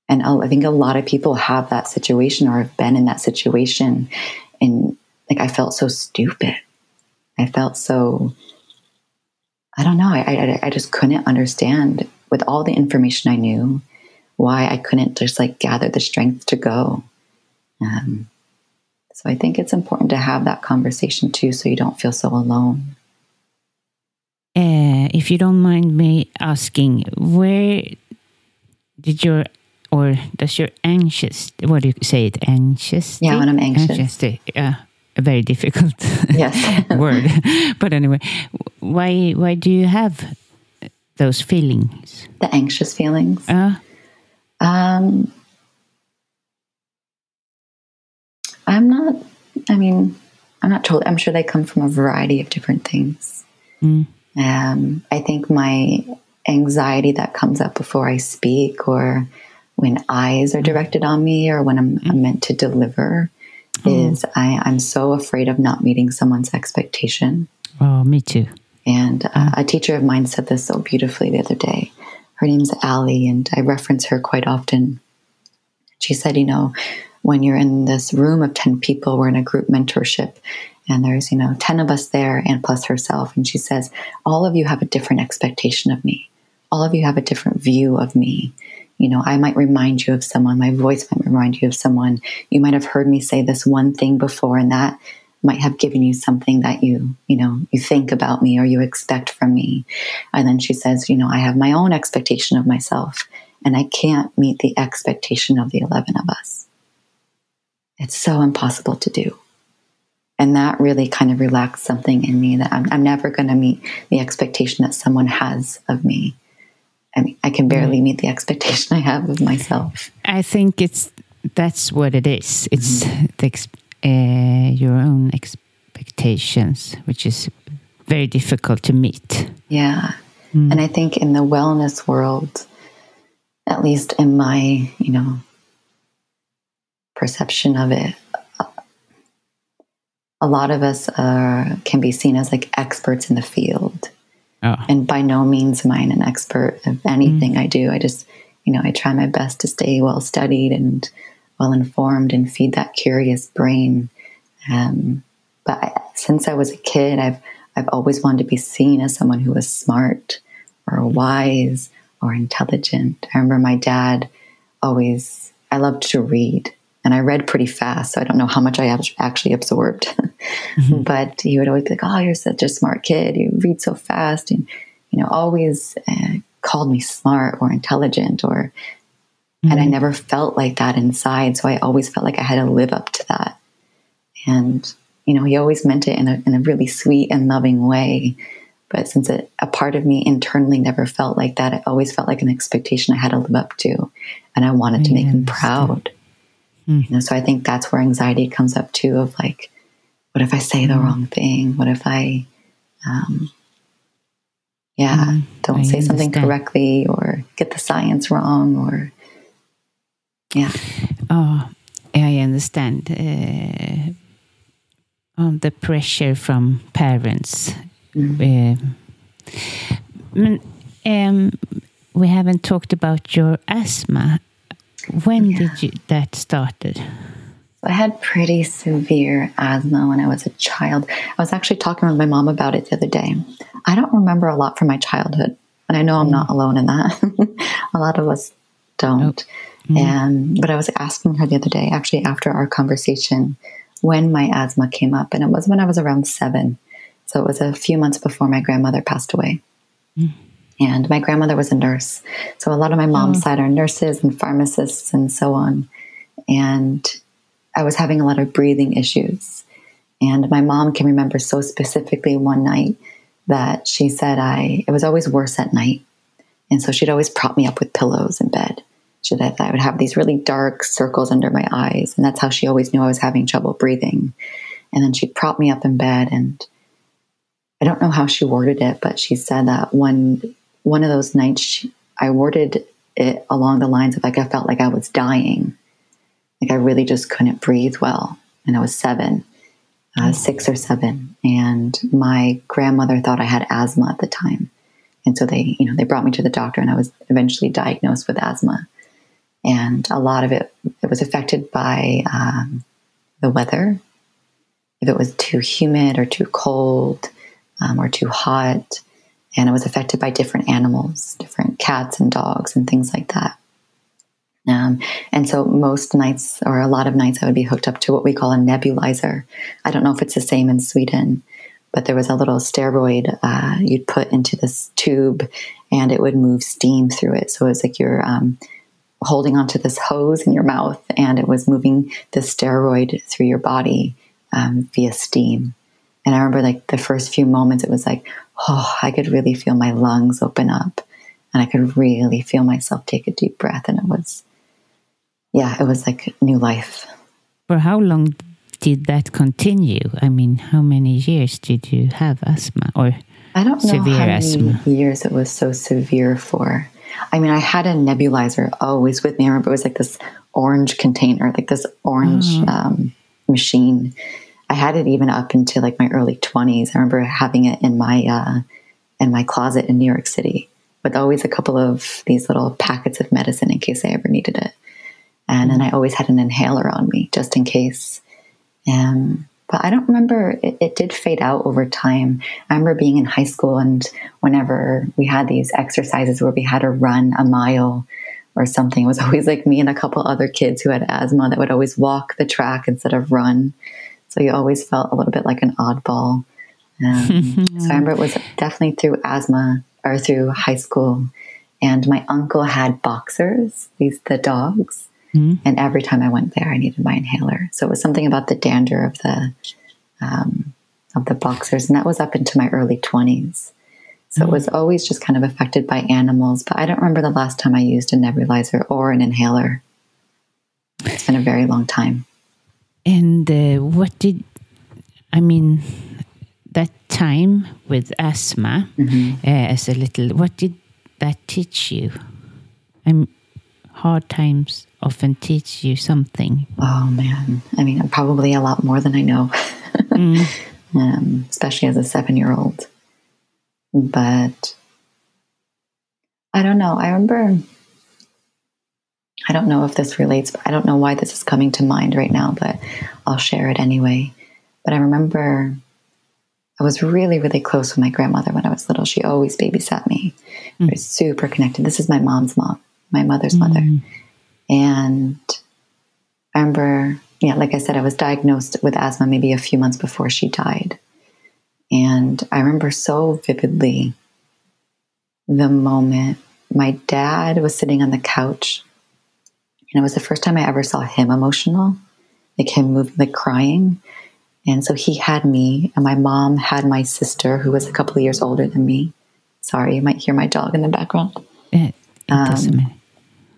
And I think a lot of people have that situation or have been in that situation. And like, I felt so stupid. I felt so, I don't know. I, I, I just couldn't understand with all the information I knew why I couldn't just like gather the strength to go. Um, so I think it's important to have that conversation too, so you don't feel so alone. Uh, if you don't mind me asking, where did your or does your anxious what do you say it anxious yeah when i'm anxious, anxious uh, a very difficult yes. word but anyway why why do you have those feelings the anxious feelings uh, um i'm not i mean i'm not totally i'm sure they come from a variety of different things mm. um i think my anxiety that comes up before i speak or when eyes are directed on me or when I'm, I'm meant to deliver mm. is I, I'm so afraid of not meeting someone's expectation. Oh, me too. And uh, a teacher of mine said this so beautifully the other day. Her name's Allie, and I reference her quite often. She said, You know, when you're in this room of 10 people, we're in a group mentorship, and there's, you know, 10 of us there and plus herself. And she says, All of you have a different expectation of me, all of you have a different view of me you know, I might remind you of someone, my voice might remind you of someone. You might have heard me say this one thing before, and that might have given you something that you, you know, you think about me or you expect from me. And then she says, you know, I have my own expectation of myself, and I can't meet the expectation of the 11 of us. It's so impossible to do. And that really kind of relaxed something in me that I'm, I'm never going to meet the expectation that someone has of me. I mean, I can barely meet the expectation I have of myself. I think it's that's what it is. It's mm-hmm. the, uh, your own expectations, which is very difficult to meet. Yeah, mm. and I think in the wellness world, at least in my you know perception of it, a lot of us are, can be seen as like experts in the field Oh. And by no means am I an expert of anything mm. I do. I just, you know, I try my best to stay well studied and well informed and feed that curious brain. Um, but I, since I was a kid, I've I've always wanted to be seen as someone who was smart or wise or intelligent. I remember my dad always. I loved to read, and I read pretty fast, so I don't know how much I actually absorbed. mm-hmm. But he would always be like, "Oh, you're such a smart kid. You read so fast," and you know, always uh, called me smart or intelligent, or mm-hmm. and I mm-hmm. never felt like that inside. So I always felt like I had to live up to that. And you know, he always meant it in a in a really sweet and loving way. But since it, a part of me internally never felt like that, it always felt like an expectation I had to live up to, and I wanted to make him proud. Mm. You know, so I think that's where anxiety comes up too of like, what if I say the mm. wrong thing? What if I, um, yeah, mm. don't I say understand. something correctly or get the science wrong or, yeah. Oh, I understand. Uh, um, the pressure from parents. Mm. Uh, um, we haven't talked about your asthma. When yeah. did you, that started? I had pretty severe asthma when I was a child. I was actually talking with my mom about it the other day. I don't remember a lot from my childhood, and I know I'm not mm. alone in that. a lot of us don't. Nope. Mm. And but I was asking her the other day, actually after our conversation, when my asthma came up, and it was when I was around seven. So it was a few months before my grandmother passed away. Mm. And my grandmother was a nurse. So a lot of my mom's oh. side are nurses and pharmacists and so on. And I was having a lot of breathing issues. And my mom can remember so specifically one night that she said I it was always worse at night. And so she'd always prop me up with pillows in bed. She said I would have these really dark circles under my eyes. And that's how she always knew I was having trouble breathing. And then she'd prop me up in bed and I don't know how she worded it, but she said that one one of those nights, she, I worded it along the lines of like, I felt like I was dying. Like I really just couldn't breathe well. And I was seven, uh, mm. six or seven. And my grandmother thought I had asthma at the time. And so they, you know, they brought me to the doctor and I was eventually diagnosed with asthma. And a lot of it, it was affected by um, the weather. If it was too humid or too cold um, or too hot, and it was affected by different animals, different cats and dogs and things like that. Um, and so most nights, or a lot of nights, I would be hooked up to what we call a nebulizer. I don't know if it's the same in Sweden, but there was a little steroid uh, you'd put into this tube, and it would move steam through it. So it was like you're um, holding onto this hose in your mouth, and it was moving the steroid through your body um, via steam. And I remember like the first few moments, it was like, oh, I could really feel my lungs open up and I could really feel myself take a deep breath. And it was, yeah, it was like new life. For how long did that continue? I mean, how many years did you have asthma or I don't know severe how asthma? many years it was so severe for. I mean, I had a nebulizer always with me. I remember it was like this orange container, like this orange Mm. um, machine. I had it even up into like my early twenties. I remember having it in my uh, in my closet in New York City, with always a couple of these little packets of medicine in case I ever needed it. And then I always had an inhaler on me just in case. Um, but I don't remember, it, it did fade out over time. I remember being in high school and whenever we had these exercises where we had to run a mile or something, it was always like me and a couple other kids who had asthma that would always walk the track instead of run. So you always felt a little bit like an oddball. Um, so I remember it was definitely through asthma or through high school. And my uncle had boxers, these the dogs. And every time I went there, I needed my inhaler. So it was something about the dander of the um, of the boxers, and that was up into my early twenties. So it was always just kind of affected by animals. But I don't remember the last time I used a nebulizer or an inhaler. It's been a very long time. And uh, what did I mean? That time with asthma uh, as a little, what did that teach you? I'm hard times often teach you something. Oh man, I mean, probably a lot more than I know, um, especially as a seven-year-old. But I don't know. I remember. I don't know if this relates, but I don't know why this is coming to mind right now, but I'll share it anyway. But I remember I was really, really close with my grandmother when I was little. She always babysat me. We were super connected. This is my mom's mom, my mother's mother. Mm-hmm. And I remember, yeah, like I said, I was diagnosed with asthma maybe a few months before she died. And I remember so vividly the moment my dad was sitting on the couch. And it was the first time I ever saw him emotional, like him moving, like crying. And so he had me, and my mom had my sister, who was a couple of years older than me. Sorry, you might hear my dog in the background. It doesn't. Um,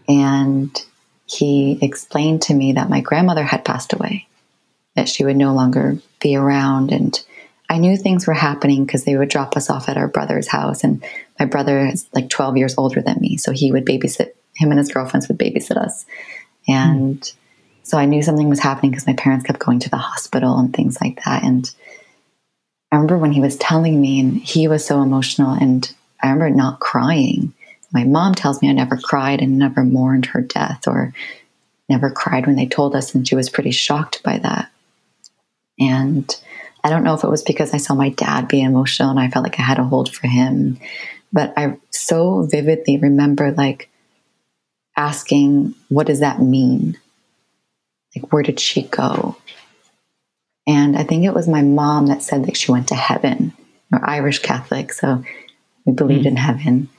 and he explained to me that my grandmother had passed away, that she would no longer be around. And I knew things were happening because they would drop us off at our brother's house. And my brother is like 12 years older than me. So he would babysit, him and his girlfriends would babysit us. And so I knew something was happening because my parents kept going to the hospital and things like that. And I remember when he was telling me, and he was so emotional, and I remember not crying. My mom tells me I never cried and never mourned her death or never cried when they told us, and she was pretty shocked by that. And I don't know if it was because I saw my dad be emotional and I felt like I had a hold for him, but I so vividly remember like asking, What does that mean? Like, where did she go? And I think it was my mom that said that she went to heaven. We're Irish Catholic, so we believed mm-hmm. in heaven.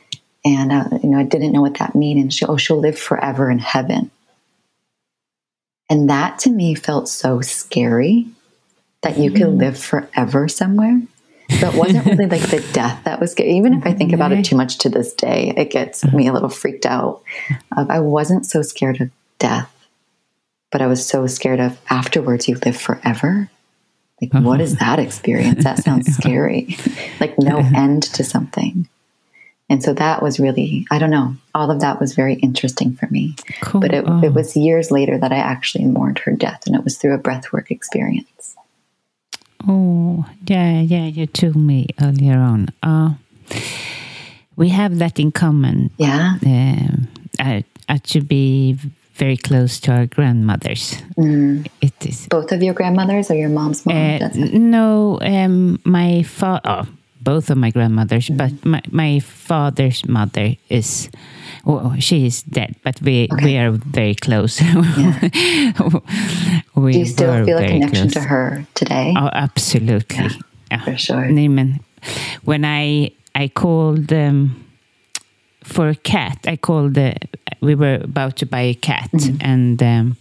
And uh, you know, I didn't know what that meant. And she, oh, she'll live forever in heaven. And that to me felt so scary that you could live forever somewhere. So it wasn't really like the death that was. Even if I think about it too much to this day, it gets me a little freaked out. Uh, I wasn't so scared of death, but I was so scared of afterwards you live forever. Like, what is that experience? That sounds scary. like, no end to something. And so that was really, I don't know, all of that was very interesting for me. Cool. But it, Oh. it was years later that I actually mourned her death, and it was through a breathwork experience. Oh, yeah, yeah, you told me earlier on. Uh, we have that in common. Yeah. Um, uh, uh, to be very close to our grandmothers. It is. Both of your grandmothers or your mom's mom? Uh, no, um, my father, oh, both of my grandmothers, but my, my father's mother is Oh, she is dead, but we Okay. we are very close. we Do you still feel a connection close. to her today? Oh, absolutely. Yeah, for sure. Nej, men when I I called um, for a cat, I called. Uh, we were about to buy a cat, Mm-hmm. and um,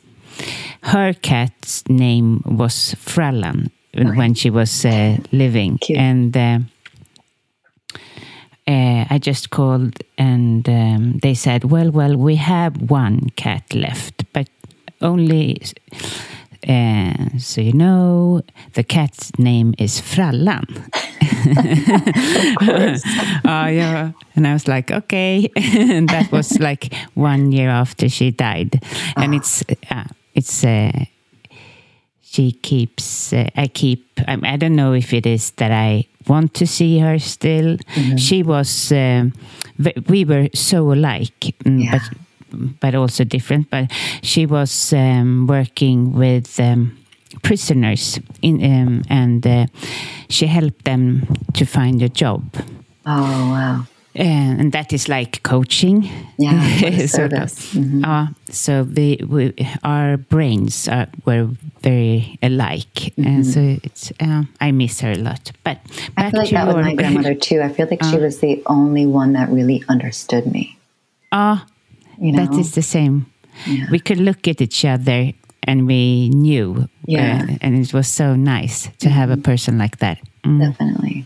her cat's name was Frallan when she was uh, living, Cute. and. Uh, uh, I just called and um, they said, well, well, we have one cat left, but only, uh, so you know, the cat's name is Frallan. Oh, yeah. And I was like, okay. and that was like one year after she died. And it's, uh, it's, uh, she keeps uh, i keep I, I don't know if it is that i want to see her still she was um, we were so alike mm, Yeah. but but also different but she was um, working with um, prisoners in um, and uh, she helped them to find a job Oh, wow. Uh, and that is like coaching. Yeah, sort of. Mhm. Uh, so we, we, our brains are, were very alike, and so it's. Uh, I miss her a lot. But Mm-hmm. I feel like that with your my grandmother too. I feel like she was the only one that really understood me. Ah, You know, that is the same. Yeah. We could look at each other and we knew, Yeah. uh, and it was so nice to have a person like that. Mm. definitely.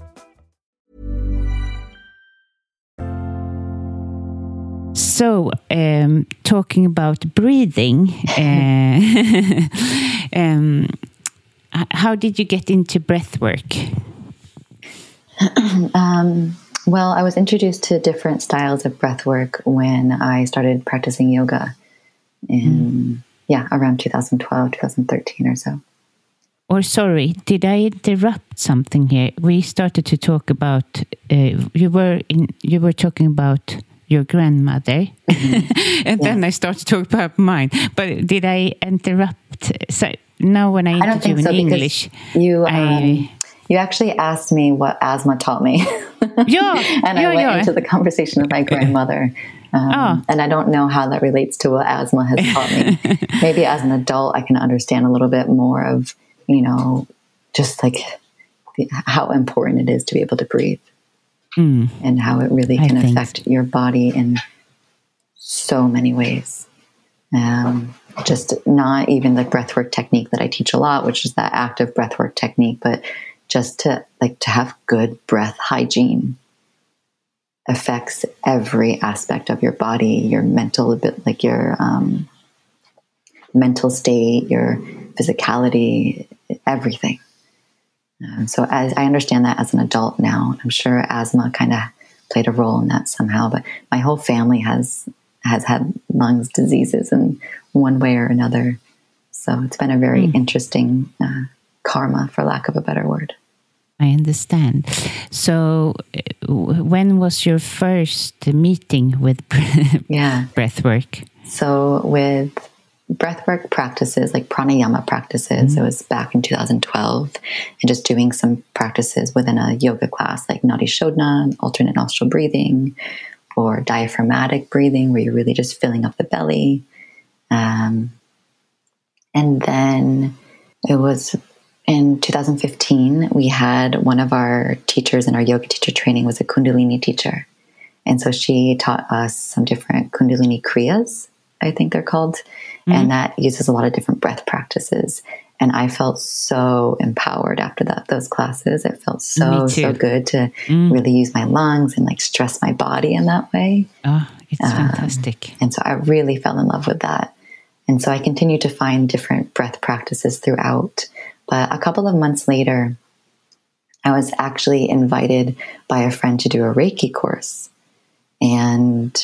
So, um, talking about breathing, uh, um, how did you get into breath work? Um, well, I was introduced to different styles of breath work when I started practicing yoga in, yeah, around 2012, 2013 or so. Or sorry, did I interrupt something here? We started to talk about uh, you were in you were talking about your grandmother, and then I started talk about mine. But did I interrupt? So now when I I don't interview in so English, you, I um, you actually asked me what asthma taught me. yeah, and I yeah, went yeah. into the conversation with my grandmother. Um, Oh. And I don't know how that relates to what asthma has taught me. Maybe as an adult, I can understand a little bit more of, you know, just like the, how important it is to be able to breathe and how it really. I can think affect your body in so many ways. Um, just not even the breathwork technique that I teach a lot, which is that active breathwork technique, but just to like to have good breath hygiene affects every aspect of your body, your mental, a bit like your um, mental state, your physicality, everything. Um, so as I understand that as an adult now, I'm sure asthma kind of played a role in that somehow. But my whole family has has had lungs diseases in one way or another. So it's been a very interesting uh, karma, for lack of a better word. I understand. So, uh, when was your first meeting with yeah. breathwork? So, with breathwork practices, like pranayama practices, mm-hmm. it was back in 2012, and just doing some practices within a yoga class, like Nadi Shodhana, alternate nostril breathing, or diaphragmatic breathing, where you're really just filling up the belly. Um, and then it was in 2015, we had one of our teachers in our yoga teacher training was a Kundalini teacher. And so she taught us some different Kundalini Kriyas, I think they're called. Mm-hmm. And that uses a lot of different breath practices. And I felt so empowered after that those classes. It felt so so good to mm. really use my lungs and like stress my body in that way. Oh, it's um, fantastic. And so I really fell in love with that. And so I continued to find different breath practices throughout. But a couple of months later, I was actually invited by a friend to do a Reiki course. And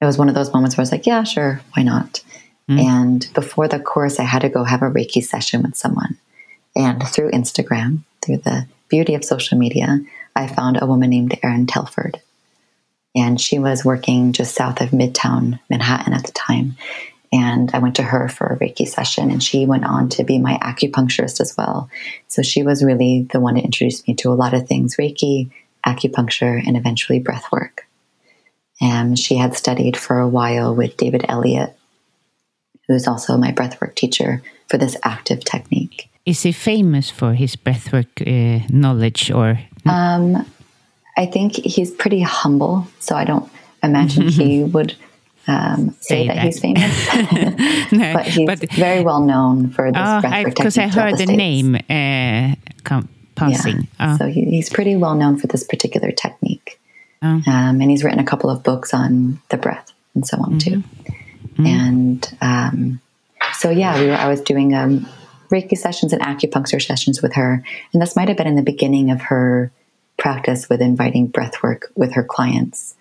it was one of those moments where I was like, yeah, sure, why not? Mm. And before the course, I had to go have a Reiki session with someone. And through Instagram, through the beauty of social media, I found a woman named Erin Telford. And she was working just south of Midtown Manhattan at the time. And I went to her for a Reiki session, and she went on to be my acupuncturist as well. So she was really the one to introduce me to a lot of things Reiki, acupuncture, and eventually breath work. And she had studied for a while with David Elliott, who's also my breathwork teacher for this active technique. Is he famous for his breathwork uh, knowledge or? Um, I think he's pretty humble, so I don't imagine he would um, say, say that, that, he's famous. no, but he's but, very well known for this oh, breathwork Because I heard the, the name uh, passing. Yeah. Oh. So he, he's pretty well known for this particular technique. Oh. Um, and he's written a couple of books on the breath and so on mm-hmm. too. Mm-hmm. And um, so, yeah, we were, I was doing um, Reiki sessions and acupuncture sessions with her. And this might have been in the beginning of her practice with inviting breath work with her clients.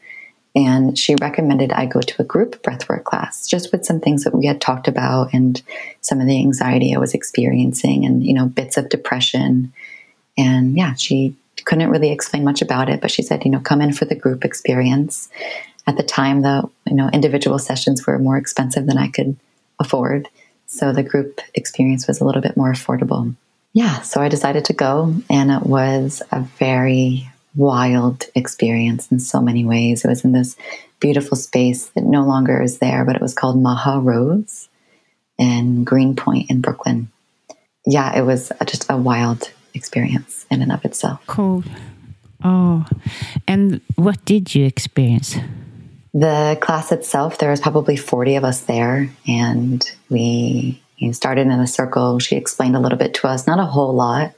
And she recommended I go to a group breathwork class just with some things that we had talked about and some of the anxiety I was experiencing and, you know, bits of depression. And yeah, she couldn't really explain much about it, but she said, you know, come in for the group experience. At the time, the, you know, individual sessions were more expensive than I could afford. So the group experience was a little bit more affordable. Yeah, so I decided to go, and it was a very wild experience in so many ways. It was in this beautiful space that no longer is there, but it was called Maha Rose in Greenpoint in Brooklyn. Yeah, it was just a wild experience in and of itself. Cool. Oh, and what did you experience? The class itself, there was probably 40 of us there, and we started in a circle. She explained a little bit to us, not a whole lot,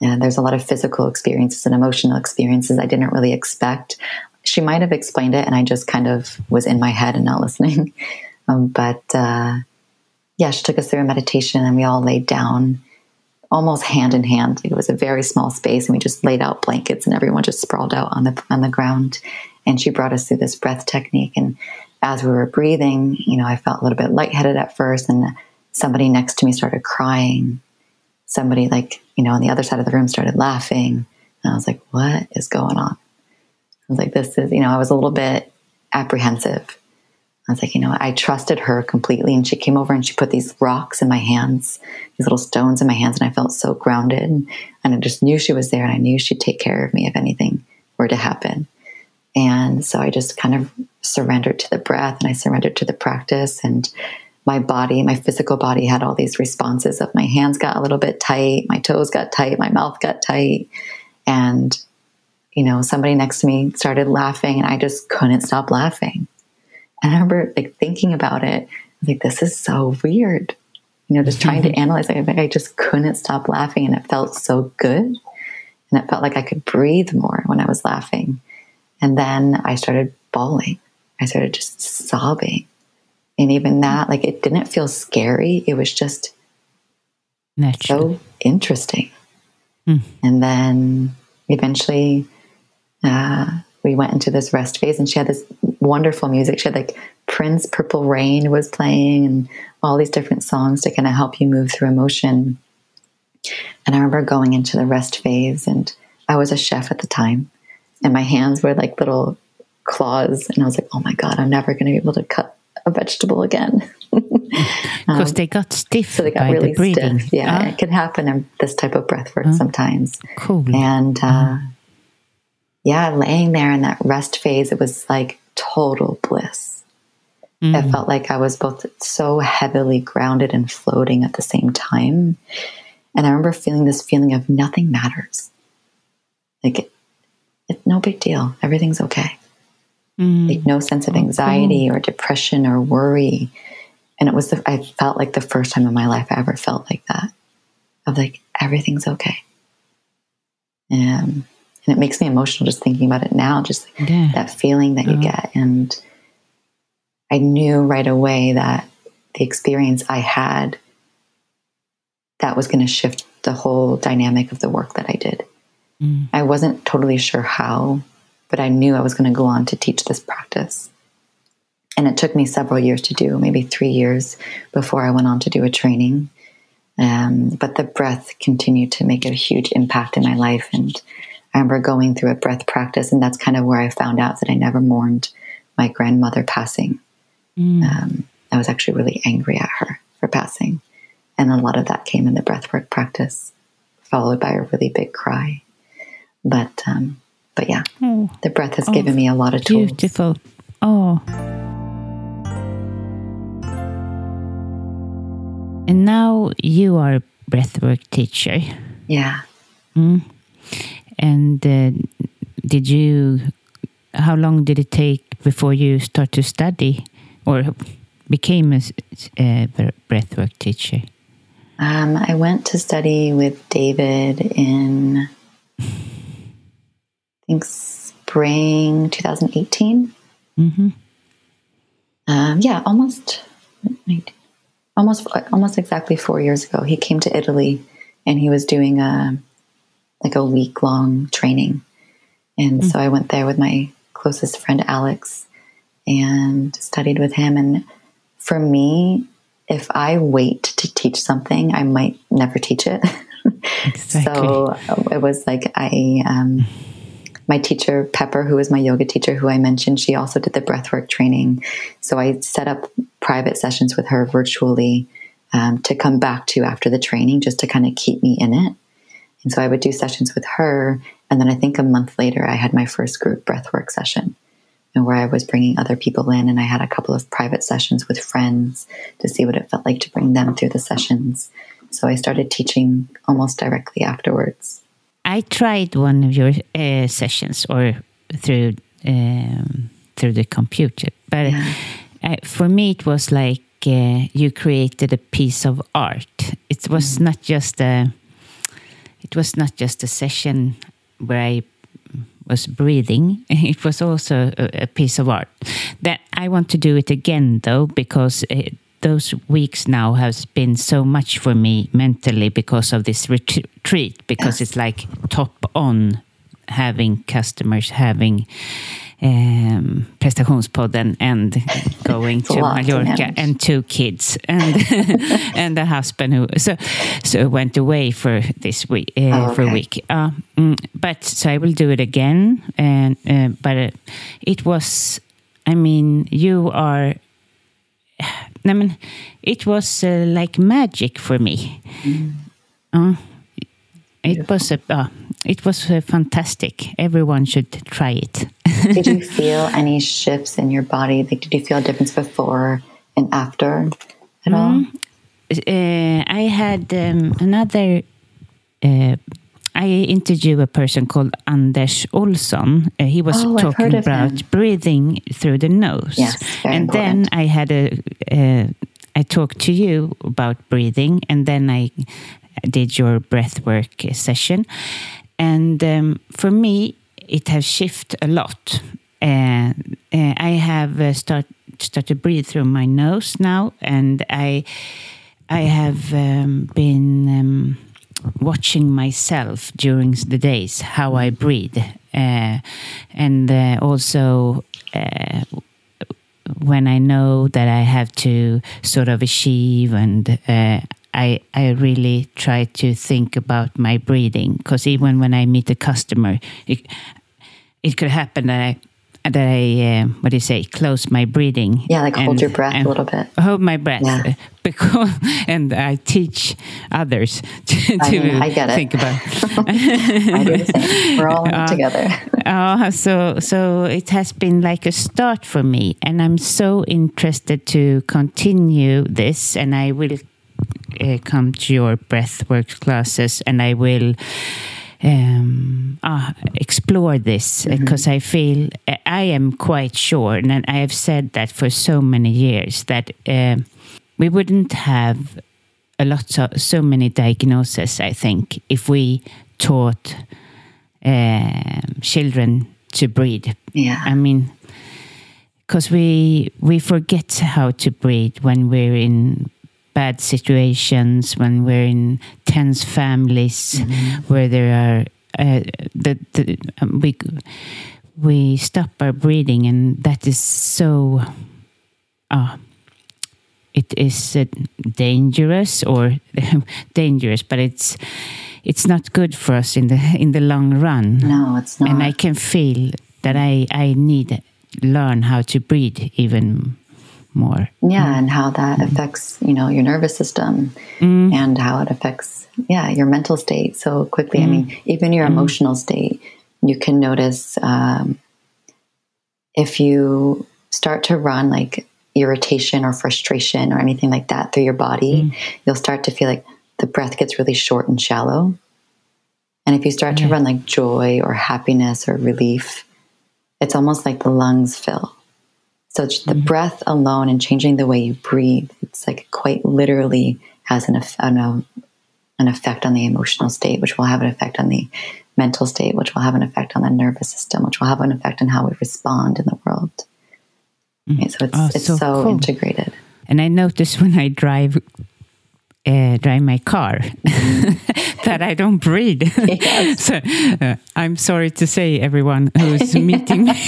and there's a lot of physical experiences and emotional experiences I didn't really expect. She might have explained it, and I just kind of was in my head and not listening. Um, but uh, yeah, she took us through a meditation, and we all laid down almost hand in hand. It was a very small space, and we just laid out blankets, and everyone just sprawled out on the on the ground. And she brought us through this breath technique. And as we were breathing, you know, I felt a little bit lightheaded at first, and somebody next to me started crying somebody like, you know, on the other side of the room started laughing. And I was like, what is going on? I was like, this is, you know, I was a little bit apprehensive. I was like, you know, I trusted her completely. And she came over and she put these rocks in my hands, these little stones in my hands. And I felt so grounded. And I just knew she was there and I knew she'd take care of me if anything were to happen. And so I just kind of surrendered to the breath and I surrendered to the practice. And my body, my physical body had all these responses of my hands got a little bit tight, my toes got tight, my mouth got tight. And, you know, somebody next to me started laughing and I just couldn't stop laughing. And I remember like thinking about it, like, this is so weird. You know, just trying to analyze it. I just couldn't stop laughing and it felt so good. And it felt like I could breathe more when I was laughing. And then I started bawling. I started just sobbing and even that, like, it didn't feel scary. It was just Natural. so interesting. Mm. And then eventually, uh, we went into this rest phase, and she had this wonderful music. She had like Prince Purple Rain was playing, and all these different songs to kind of help you move through emotion. And I remember going into the rest phase, and I was a chef at the time, and my hands were like little claws, and I was like, "Oh my god, I'm never going to be able to cut a vegetable again." Because um, they got stiff. So they got really the stiff. Yeah, ah. it can happen in this type of breath work ah. sometimes. Cool. And uh, ah. Yeah, laying there in that rest phase, it was like total bliss. Mm. It felt like I was both so heavily grounded and floating at the same time. And I remember feeling this feeling of nothing matters. Like, it, it, no big deal. Everything's okay. Mm. Like, no sense of anxiety or depression or worry. And it was, the, I felt like the first time in my life I ever felt like that of like, everything's okay. And, and it makes me emotional just thinking about it now, just like yeah. that feeling that you get. And I knew right away that the experience I had that was going to shift the whole dynamic of the work that I did. Mm. I wasn't totally sure how, but I knew I was going to go on to teach this practice. And it took me several years to do, maybe three years before I went on to do a training. Um, but the breath continued to make a huge impact in my life. And I remember going through a breath practice, and that's kind of where I found out that I never mourned my grandmother passing. Mm. Um, I was actually really angry at her for passing. And a lot of that came in the breathwork practice, followed by a really big cry. But um, but yeah, oh. the breath has oh, given me a lot of tools. Beautiful. Oh. And now you are a breathwork teacher. Yeah. Mm. And uh, did you? How long did it take before you start to study, or became a, a breathwork teacher? Um, I went to study with David in, I think, spring 2018. Mm-hmm. Um, yeah, almost, almost, almost exactly four years ago. He came to Italy, and he was doing a like a week long training, and mm-hmm. so I went there with my closest friend Alex, and studied with him. And for me, if I wait to teach something, I might never teach it. Exactly. so it was like I, um, my teacher Pepper, who was my yoga teacher, who I mentioned, she also did the breathwork training. So I set up private sessions with her virtually um, to come back to after the training, just to kind of keep me in it. And so I would do sessions with her, and then I think a month later, I had my first group breathwork session and where I was bringing other people in. And I had a couple of private sessions with friends to see what it felt like to bring them through the sessions. So I started teaching almost directly afterwards. I tried one of your uh, sessions or through um, through the computer, but yeah. uh, for me it was like uh, you created a piece of art. It was mm. not just a it was not just a session where I was breathing. It was also a, a, piece of art. That I want to do it again though, because it, those weeks now has been so much for me mentally because of this retreat. Because it's like top on having customers having um, prestationspodden and going to Mallorca and two kids and and a husband who so so went away for this week uh, oh, okay. for a week. Uh, but so I will do it again. And uh, but uh, it was, I mean, you are. I mean, it was uh, like magic for me. Mm. It was a, uh, it was uh, fantastic. Everyone should try it. did you feel any shifts in your body? Like, did you feel a difference before and after at mm, all? Uh, I had um, another. Uh, I interviewed a person called Anders Olsson. Uh, he was oh, talking about him. breathing through the nose, yes, and important. then I had a. Uh, I talked to you about breathing, and then I did your breath work session. And um, for me, it has shifted a lot. Uh, uh, I have uh, start start to breathe through my nose now, and I I have um, been um, watching myself during the days how I breathe, uh, and uh, also when I know that I have to sort of achieve and uh, I, I really try to think about my breathing because even when I meet a customer, it, it could happen that I that I uh, what do you say close my breathing. Yeah, like hold your breath a little bit. Hold my breath Yeah. because and I teach others to, I to mean, I get it. think about. I do the same. We're all it together. Uh, so so it has been like a start for me, and I'm so interested to continue this, and I will uh, come to your breathwork classes, and I will um, uh, explore this because I feel I am quite sure, and I have said that for so many years that um we wouldn't have a lot of so many diagnoses. I think if we taught um children to breathe. Yeah. I mean, because we we forget how to breathe when we're in bad situations, when we're in tense families, where there are uh, the, the um, we we stop our breathing, and that is so. Uh, it is uh, dangerous or dangerous, but it's it's not good for us in the in the long run. No, it's not. And I can feel that I I need learn how to breathe even more. yeah, mm. and how that mm. affects, you know, your nervous system Mm. and how it affects, yeah, your mental state so quickly. I mean, mm. even your emotional state, you can notice um, if you start to run like irritation or frustration or anything like that through your body, you'll start to feel like the breath gets really short and shallow. And if you start to run like joy or happiness or relief, it's almost like the lungs fill. So it's the breath alone and changing the way you breathe, it's like quite literally has an, eff- an, uh, an effect on the emotional state, which will have an effect on the mental state, which will have an effect on the nervous system, which will have an effect on how we respond in the world. Right, so it's Oh, it's so so, cool. integrated. And I notice when I drive uh, drive my car that I don't breathe. Yes. so uh, I'm sorry to say, everyone who's meeting me.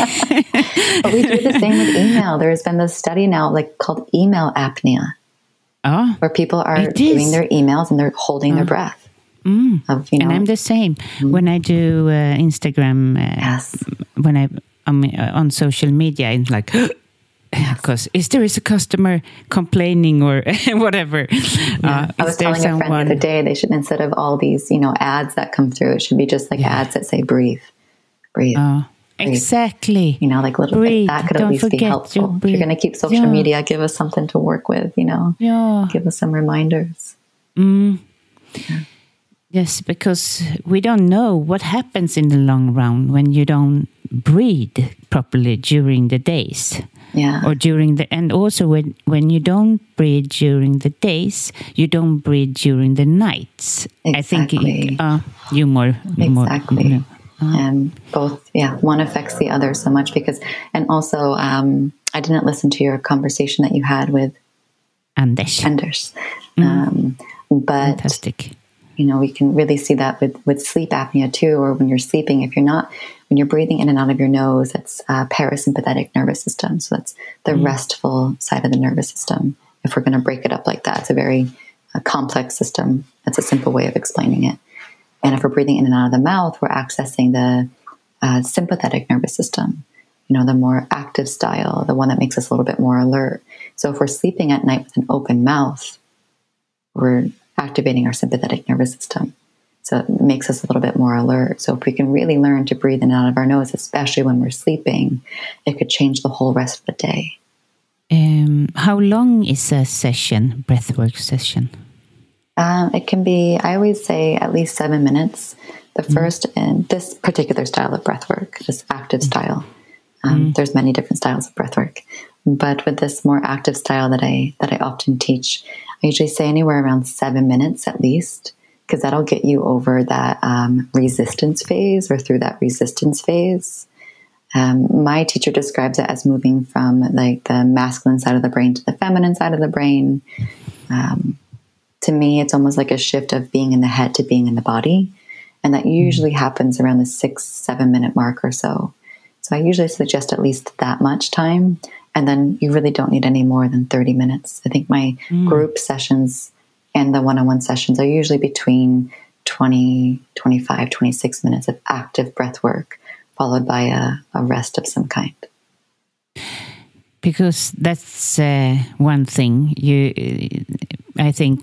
But we do the same with email. There's been this study now, like called email apnea, oh, where people are doing their emails and they're holding their breath. Of you know, and I'm the same when I do uh, Instagram. Uh, yes, when I I'm uh, on social media, it's like. Because is there is a customer complaining or whatever? Uh, I was telling a friend the other day they should instead of all these you know ads that come through, it should be just like Yeah. ads that say breathe, breathe. Uh, exactly. you know, like little breathe. that could at Don't least be helpful. If you're going to keep social Yeah. media, give us something to work with. You know, Yeah. give us some reminders. Yes, because we don't know what happens in the long run when you don't breathe properly during the days. Yeah, Or during the and also when when you don't breathe during the days, you don't breathe during the nights. exactly. I think Exactly. uh, you more more exactly. you know. And both, yeah, one affects the other so much because, and also, um, I didn't listen to your conversation that you had with Anders. Anders, um, but Fantastic. you know we can really see that with with sleep apnea too or when you're sleeping if you're not when you're breathing in and out of your nose that's uh, parasympathetic nervous system. So that's the restful side of the nervous system. If we're going to break it up like that it's a very uh, complex system. That's a simple way of explaining it. And if we're breathing in and out of the mouth we're accessing the uh, sympathetic nervous system. You know the more active style the one that makes us a little bit more alert. So if we're sleeping at night with an open mouth we're activating our sympathetic nervous system. So it makes us a little bit more alert. So if we can really learn to breathe in and out of our nose, especially when we're sleeping, it could change the whole rest of the day. Um, how long is a session, breathwork session? Um, it can be, I always say, at least seven minutes. The first in this particular style of breath work, this active style. Um, There's many different styles of breath work, but with this more active style that I that I often teach, I usually say anywhere around seven minutes at least, because that'll get you over that um, resistance phase or through that resistance phase. Um, my teacher describes it as moving from like the masculine side of the brain to the feminine side of the brain. Um, to me, it's almost like a shift of being in the head to being in the body. And that usually happens around the six, seven minute mark or so. So I usually suggest at least that much time. And then you really don't need any more than 30 minutes. I think my group sessions And the one on one sessions are usually between 20, 25, 26 minutes of active breath work, followed by a, a rest of some kind. Because that's uh, one thing you, I think,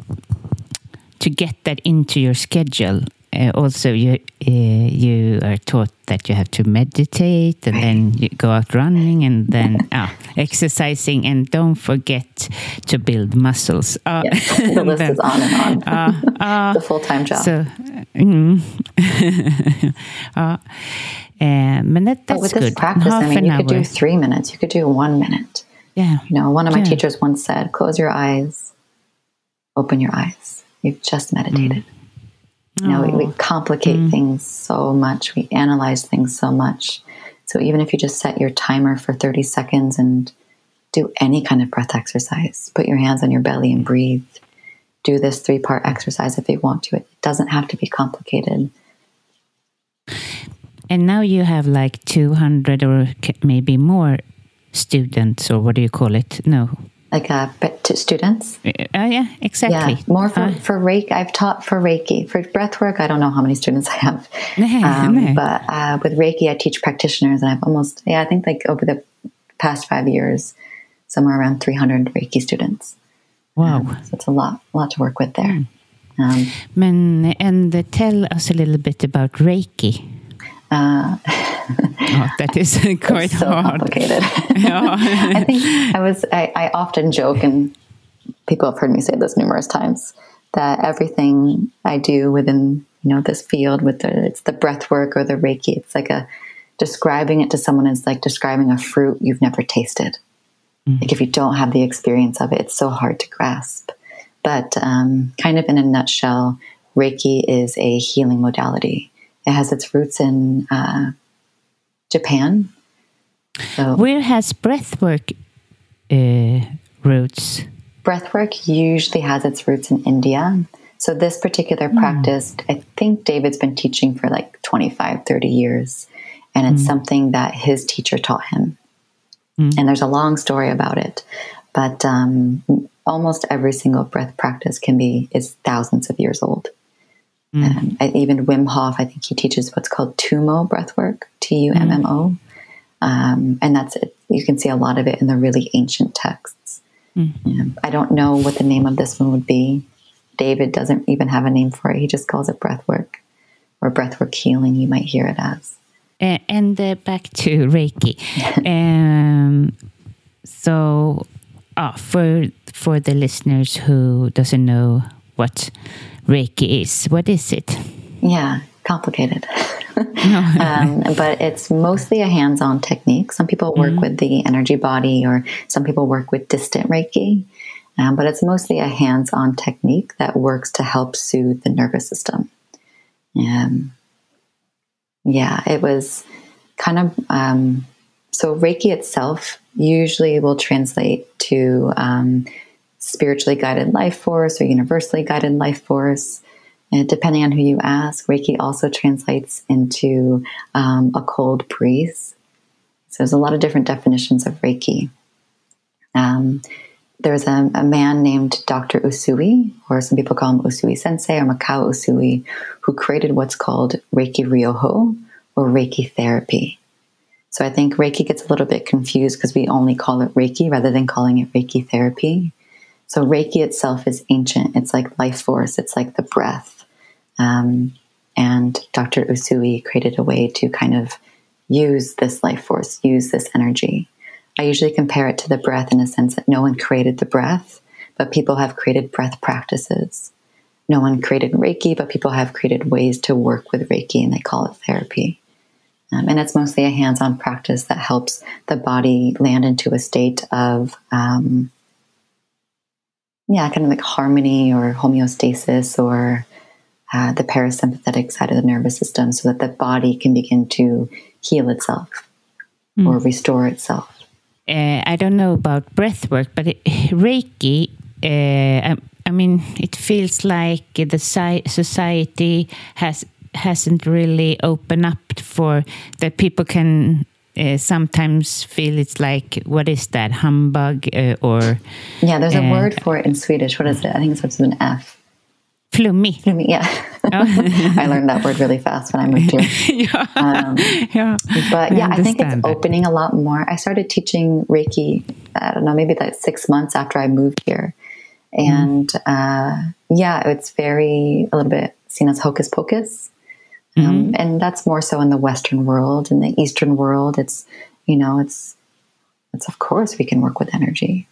to get that into your schedule. Uh, also, you uh, you are taught that you have to meditate, and then you go out running, and then ah, exercising, and don't forget to build muscles. Uh, yes, the list then, is on and on. Uh, the full time job. So, mm, uh, but that, that's but with good. this practice, Half I mean, you hour. could do three minutes. You could do one minute. Yeah. You know, one of my yeah. teachers once said, "Close your eyes, open your eyes. You've just meditated." Mm. You know, we, we, complicate mm. things so much. We analyze things so much. So even if you just set your timer for 30 seconds and do any kind of breath exercise, put your hands on your belly and breathe. Do this three part exercise if you want to. It doesn't have to be complicated. And now you have like 200 or maybe more students, or what do you call it? No, like uh, to students. Uh, yeah, exactly. Yeah, more for, uh, for Reiki. I've taught for Reiki. For breath work, I don't know how many students I have. Um, but uh, with Reiki, I teach practitioners, and I've almost, yeah, I think like over the past five years, somewhere around 300 Reiki students. Wow. Um, so it's a lot, a lot to work with there. Mm. Um, Men, and tell us a little bit about Reiki. Oh, that is quite so hard. complicated. I think I was. I, I often joke, and people have heard me say this numerous times that everything I do within you know this field with the it's the breath work or the Reiki. It's like a describing it to someone is like describing a fruit you've never tasted. Mm. Like if you don't have the experience of it, it's so hard to grasp. But um, kind of in a nutshell, Reiki is a healing modality. It has its roots in uh, Japan. So, Where has breathwork uh, roots? Breathwork usually has its roots in India. So this particular mm. practice, I think David's been teaching for like 25, 30 years. And it's mm. something that his teacher taught him. Mm. And there's a long story about it. But um, almost every single breath practice can be is thousands of years old. Mm. Um, even Wim Hof, I think he teaches what's called Tummo breath work, T U M M O. Um, and that's it. You can see a lot of it in the really ancient texts. Mm. I don't know what the name of this one would be. David doesn't even have a name for it. He just calls it breath work or breath work healing, you might hear it as. Uh, and uh, back to Reiki. um, so, uh, for for the listeners who doesn't know what Reiki is. What is it? Yeah, complicated. um, but it's mostly a hands on technique. Some people work mm-hmm. with the energy body, or some people work with distant Reiki. Um, but it's mostly a hands on technique that works to help soothe the nervous system. Um, yeah, it was kind of um, so Reiki itself usually will translate to um, spiritually guided life force or universally guided life force. And depending on who you ask, Reiki also translates into um, a cold breeze. So there's a lot of different definitions of Reiki. Um, there's a, a, man named Dr. Usui, or some people call him Usui Sensei or Mikao Usui, who created what's called Reiki Ryoho or Reiki therapy. So I think Reiki gets a little bit confused because we only call it Reiki rather than calling it Reiki therapy. So Reiki itself is ancient. It's like life force. It's like the breath. Um, and Dr. Usui created a way to kind of use this life force, use this energy. I usually compare it to the breath in a sense that no one created the breath, but people have created breath practices. No one created Reiki, but people have created ways to work with Reiki and they call it therapy. Um, and it's mostly a hands on practice that helps the body land into a state of um, yeah, kind of like harmony or homeostasis or uh, the parasympathetic side of the nervous system so that the body can begin to heal itself mm. or restore itself. Uh, I don't know about breath work, but it, Reiki, uh, I, I, mean, it feels like the society has hasn't really opened up for that people can uh, sometimes feel it's like what is that humbug uh, or yeah there's a uh, word for it in swedish what is it i think it starts with an f Flummy. Flummy, yeah. I learned that word really fast when I moved here. yeah. Um, yeah. But yeah, I, think it's that. opening a lot more. I started teaching Reiki, I don't know, maybe like six months after I moved here. And uh, yeah, it's very, a little bit seen as hocus pocus. Um, and that's more so in the Western world. In the Eastern world, it's, you know, it's, it's of course we can work with energy.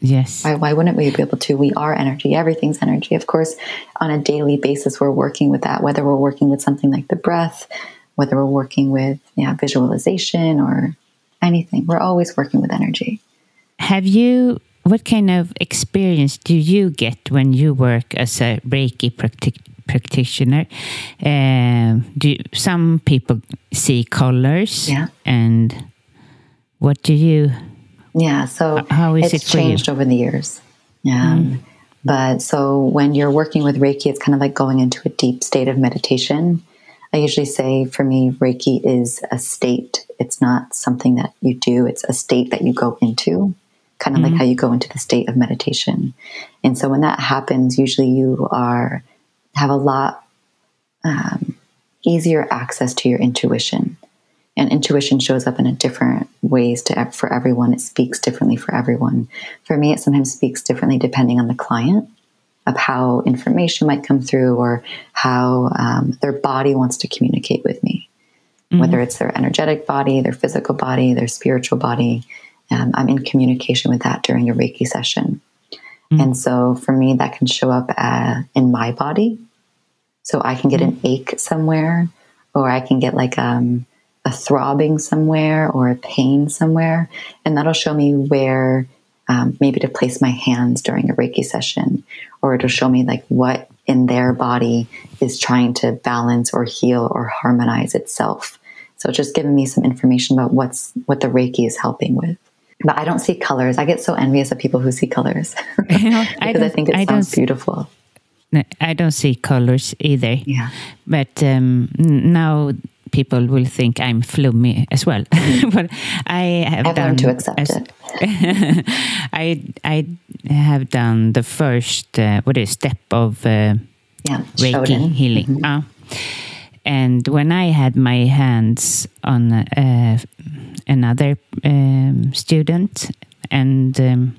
Yes. Why, why wouldn't we be able to? We are energy. Everything's energy. Of course, on a daily basis, we're working with that, whether we're working with something like the breath, whether we're working with yeah, visualization or anything. We're always working with energy. Have you, what kind of experience do you get when you work as a Reiki practi- practitioner? Um, do you- some people see colors? Yeah. And what do you, Yeah. So how is it's it you? changed over the years. Um, But so when you're working with Reiki, it's kind of like going into a deep state of meditation. I usually say for me, Reiki is a state. It's not something that you do, it's a state that you go into, kind of like how you go into the state of meditation. And so when that happens, usually you are have a lot um, easier access to your intuition. And intuition shows up in a different ways to for everyone. It speaks differently for everyone. For me it sometimes speaks differently depending on the client of how information might come through or how um, their body wants to communicate with me. Whether it's their energetic body their physical body their spiritual body um, i'm in communication with that during a reiki session and so for me that can show up uh, in my body so I can get an ache somewhere, or I can get like um, a throbbing somewhere or a pain somewhere. And that'll show me where um, maybe to place my hands during a Reiki session, or it'll show me like what in their body is trying to balance or heal or harmonize itself. So it's just giving me some information about what's what the Reiki is helping with. But I don't see colors. I get so envious of people who see colors because I, don't- think it I sounds beautiful. I don't see colors either. Yeah. But um, now people will think I'm flummy as well. but I have I've done learned to accept as- it. I I have done the first uh, what is step of uh, Yeah, Reiki healing. Ah. and when I had my hands on uh, another um, student, and um,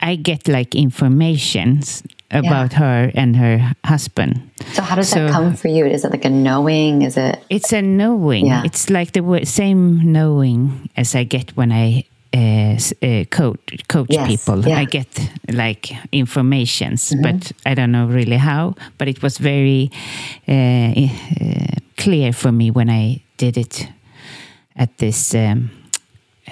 I get like informations about her and her husband. So how does So- that come for you? Is it like a knowing? Is it It's a knowing. Yeah. It's like the same knowing as I get when I uh, uh, coach coach Yes, people. yeah. I get like informations, but I don't know really how. But it was very uh, uh, clear for me when I did it at this. Um,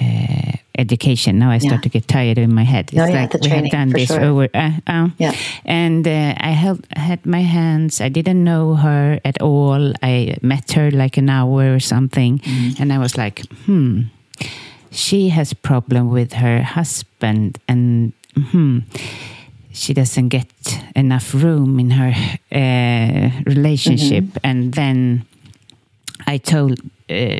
uh, education. Now I start Yeah. to get tired in my head. It's No, yeah, like we have done this sure. over. Uh, uh, Yeah. and uh, I held had my hands. I didn't know her at all. I met her like an hour or something, Mm-hmm. and I was like, hmm, she has problem with her husband, and hmm, she doesn't get enough room in her uh, relationship. Mm-hmm. And then I told uh,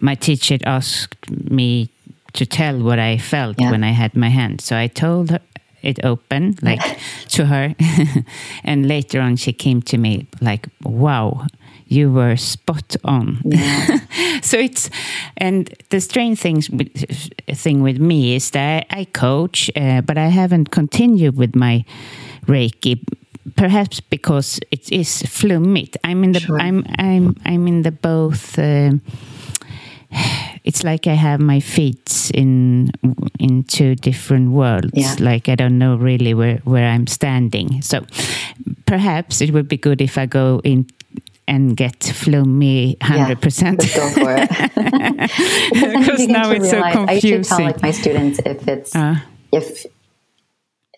my teacher asked me to tell what I felt Yeah. when I had my hand. So I told her it open, like to her. and later on, she came to me like, wow, you were spot on. so it's, and the strange things with, thing with me is that I, I coach, uh, but I haven't continued with my Reiki. Perhaps because it is flummit. I'm in the Sure. I'm I'm I'm in the both um it's like I have my feet in in two different worlds. Yeah. Like I don't know really where where I'm standing. So perhaps it would be good if I go in and get flummy hundred percent. Let's go for it. because then you Because begin now it's so realize- I usually tell like my students if it's Uh. if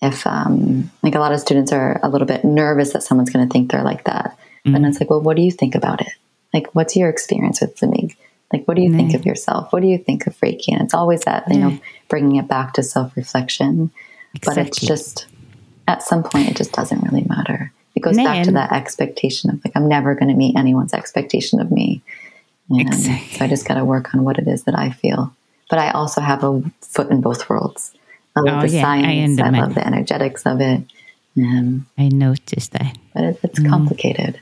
if um like a lot of students are a little bit nervous that someone's going to think they're like that, Mm-hmm. and it's like, well, what do you think about it? Like, what's your experience with Fleming? Like, what do you think of yourself? What do you think of Reiki? And it's always that you know bringing it back to self reflection. But it's just at some point it just doesn't really matter. It goes back to that expectation of like I'm never going to meet anyone's expectation of me. And Exactly. So I just got to work on what it is that I feel. But I also have a foot in both worlds. I love Oh, the yeah, I science. I, understand. love the energetics of it. Um, I noticed that. but it, it's complicated.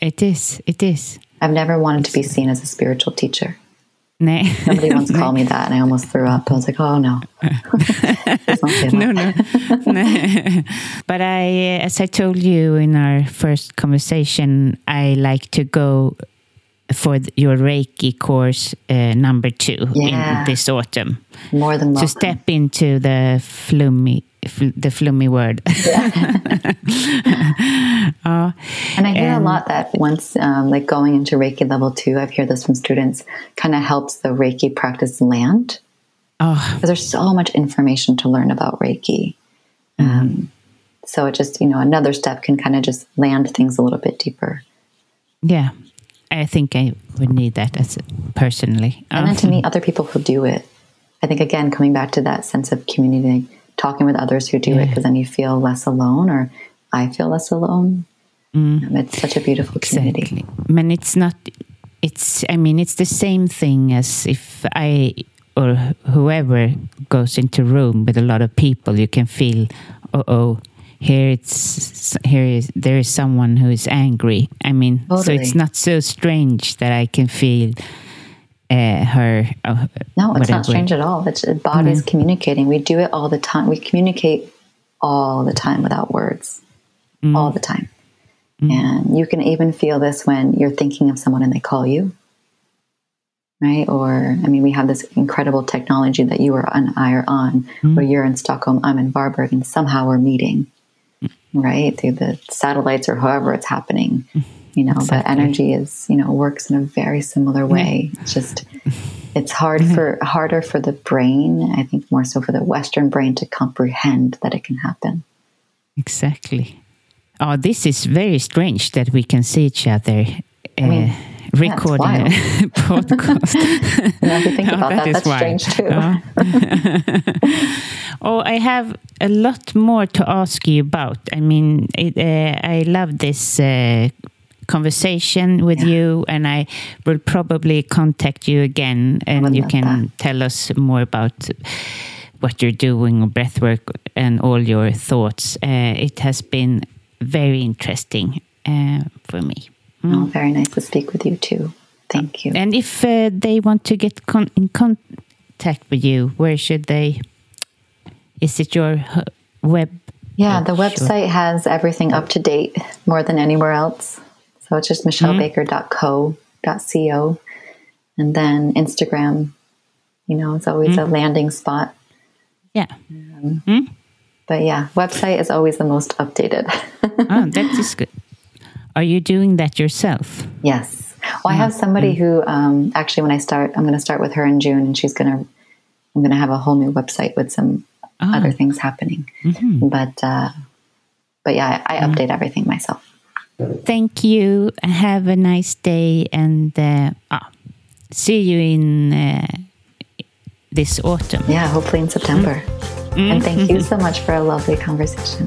It is. It is. I've never wanted to be seen as a spiritual teacher. Nej. Somebody once called me that, and I almost threw up. I was like, "Oh no, Let's not say that. no, no, no. but I, as I told you in our first conversation, I like to go for your Reiki course uh, number two Yeah. in this autumn more than to step into the flummy, fl- the flummy word. Ja. And I hear And- a lot that once, um, like going into Reiki level two, I've heard this from students, kind of helps the Reiki practice land Oh, because there's so much information to learn about Reiki. Um, so it just, you know, another step can kind of just land things a little bit deeper. yeah. I think I would need that as personally. And then to meet other people who do it. I think, again, coming back to that sense of community, talking with others who do it, because then you feel less alone, or I feel less alone. Um, it's such a beautiful community. Exactly. mean, it's not. It's. I mean, it's the same thing as if I or whoever goes into a room with a lot of people. You can feel, oh, oh, here it's here is there is someone who is angry. I mean, so it's not so strange that I can feel uh, her. Uh, No, it's whatever. not strange at all. It's the body's communicating. We do it all the time. We communicate all the time without words, all the time. And you can even feel this when you're thinking of someone and they call you, right? Or, I mean, we have this incredible technology that you are and I are on, where you're in Stockholm, I'm in Varberg, and somehow we're meeting, right? Through the satellites or however it's happening. You know, but energy is, you know, works in a very similar way. It's just it's hard for harder for the brain i think more so for the western brain to comprehend that it can happen Exactly. Oh, this is very strange that we can see each other. Uh, mean, yeah, it's recording a podcast. if you think Oh, about that, is that's wild. strange too Yeah. oh, I have a lot more to ask you about. I mean, it, uh, I love this uh, conversation with you, and I will probably contact you again, and you can tell us more about what you're doing, or breathwork, and all your thoughts. Uh, it has been very interesting uh, for me. Mm. oh, very nice to speak with you too thank you And if uh, they want to get con- in contact with you, where should they? Is it your uh, web? yeah oh, the Sure. website has everything up to date more than anywhere else so it's just michellebaker.co.co and then instagram you know it's always mm. a landing spot Yeah. Um, mm. but yeah website is always the most updated oh, that is good. Are you doing that yourself? Yes. Well, I have somebody who um, actually, when I start, I'm going to start with her in June, and she's going to, I'm going to have a whole new website with some other things happening. But, uh, but yeah, I, I update everything myself. Thank you. Have a nice day, and uh, ah, see you in uh, this autumn. Yeah, hopefully in September. And thank you so much for a lovely conversation.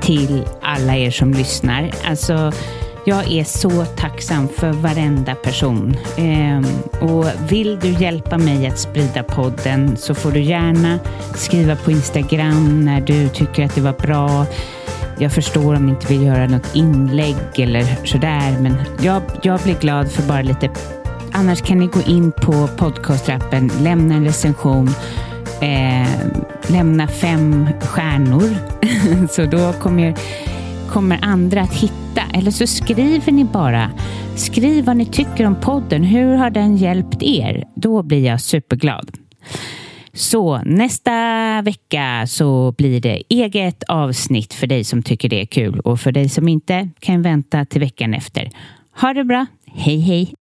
Till alla er som lyssnar. Alltså, jag är så tacksam för varenda person. Ehm, och vill du hjälpa mig att sprida podden så får du gärna skriva på Instagram när du tycker att det var bra. Jag förstår om ni inte vill göra något inlägg eller sådär, men jag, jag blir glad för bara lite. Annars kan ni gå in på podcastrappen, lämna en recension eh, lämna fem stjärnor. så då kommer, kommer andra att hitta. Eller så skriver ni bara. Skriv vad ni tycker om podden. Hur har den hjälpt er? Då blir jag superglad. Så nästa vecka så blir det eget avsnitt för dig som tycker det är kul och för dig som inte kan vänta till veckan efter. Ha det bra. Hej hej!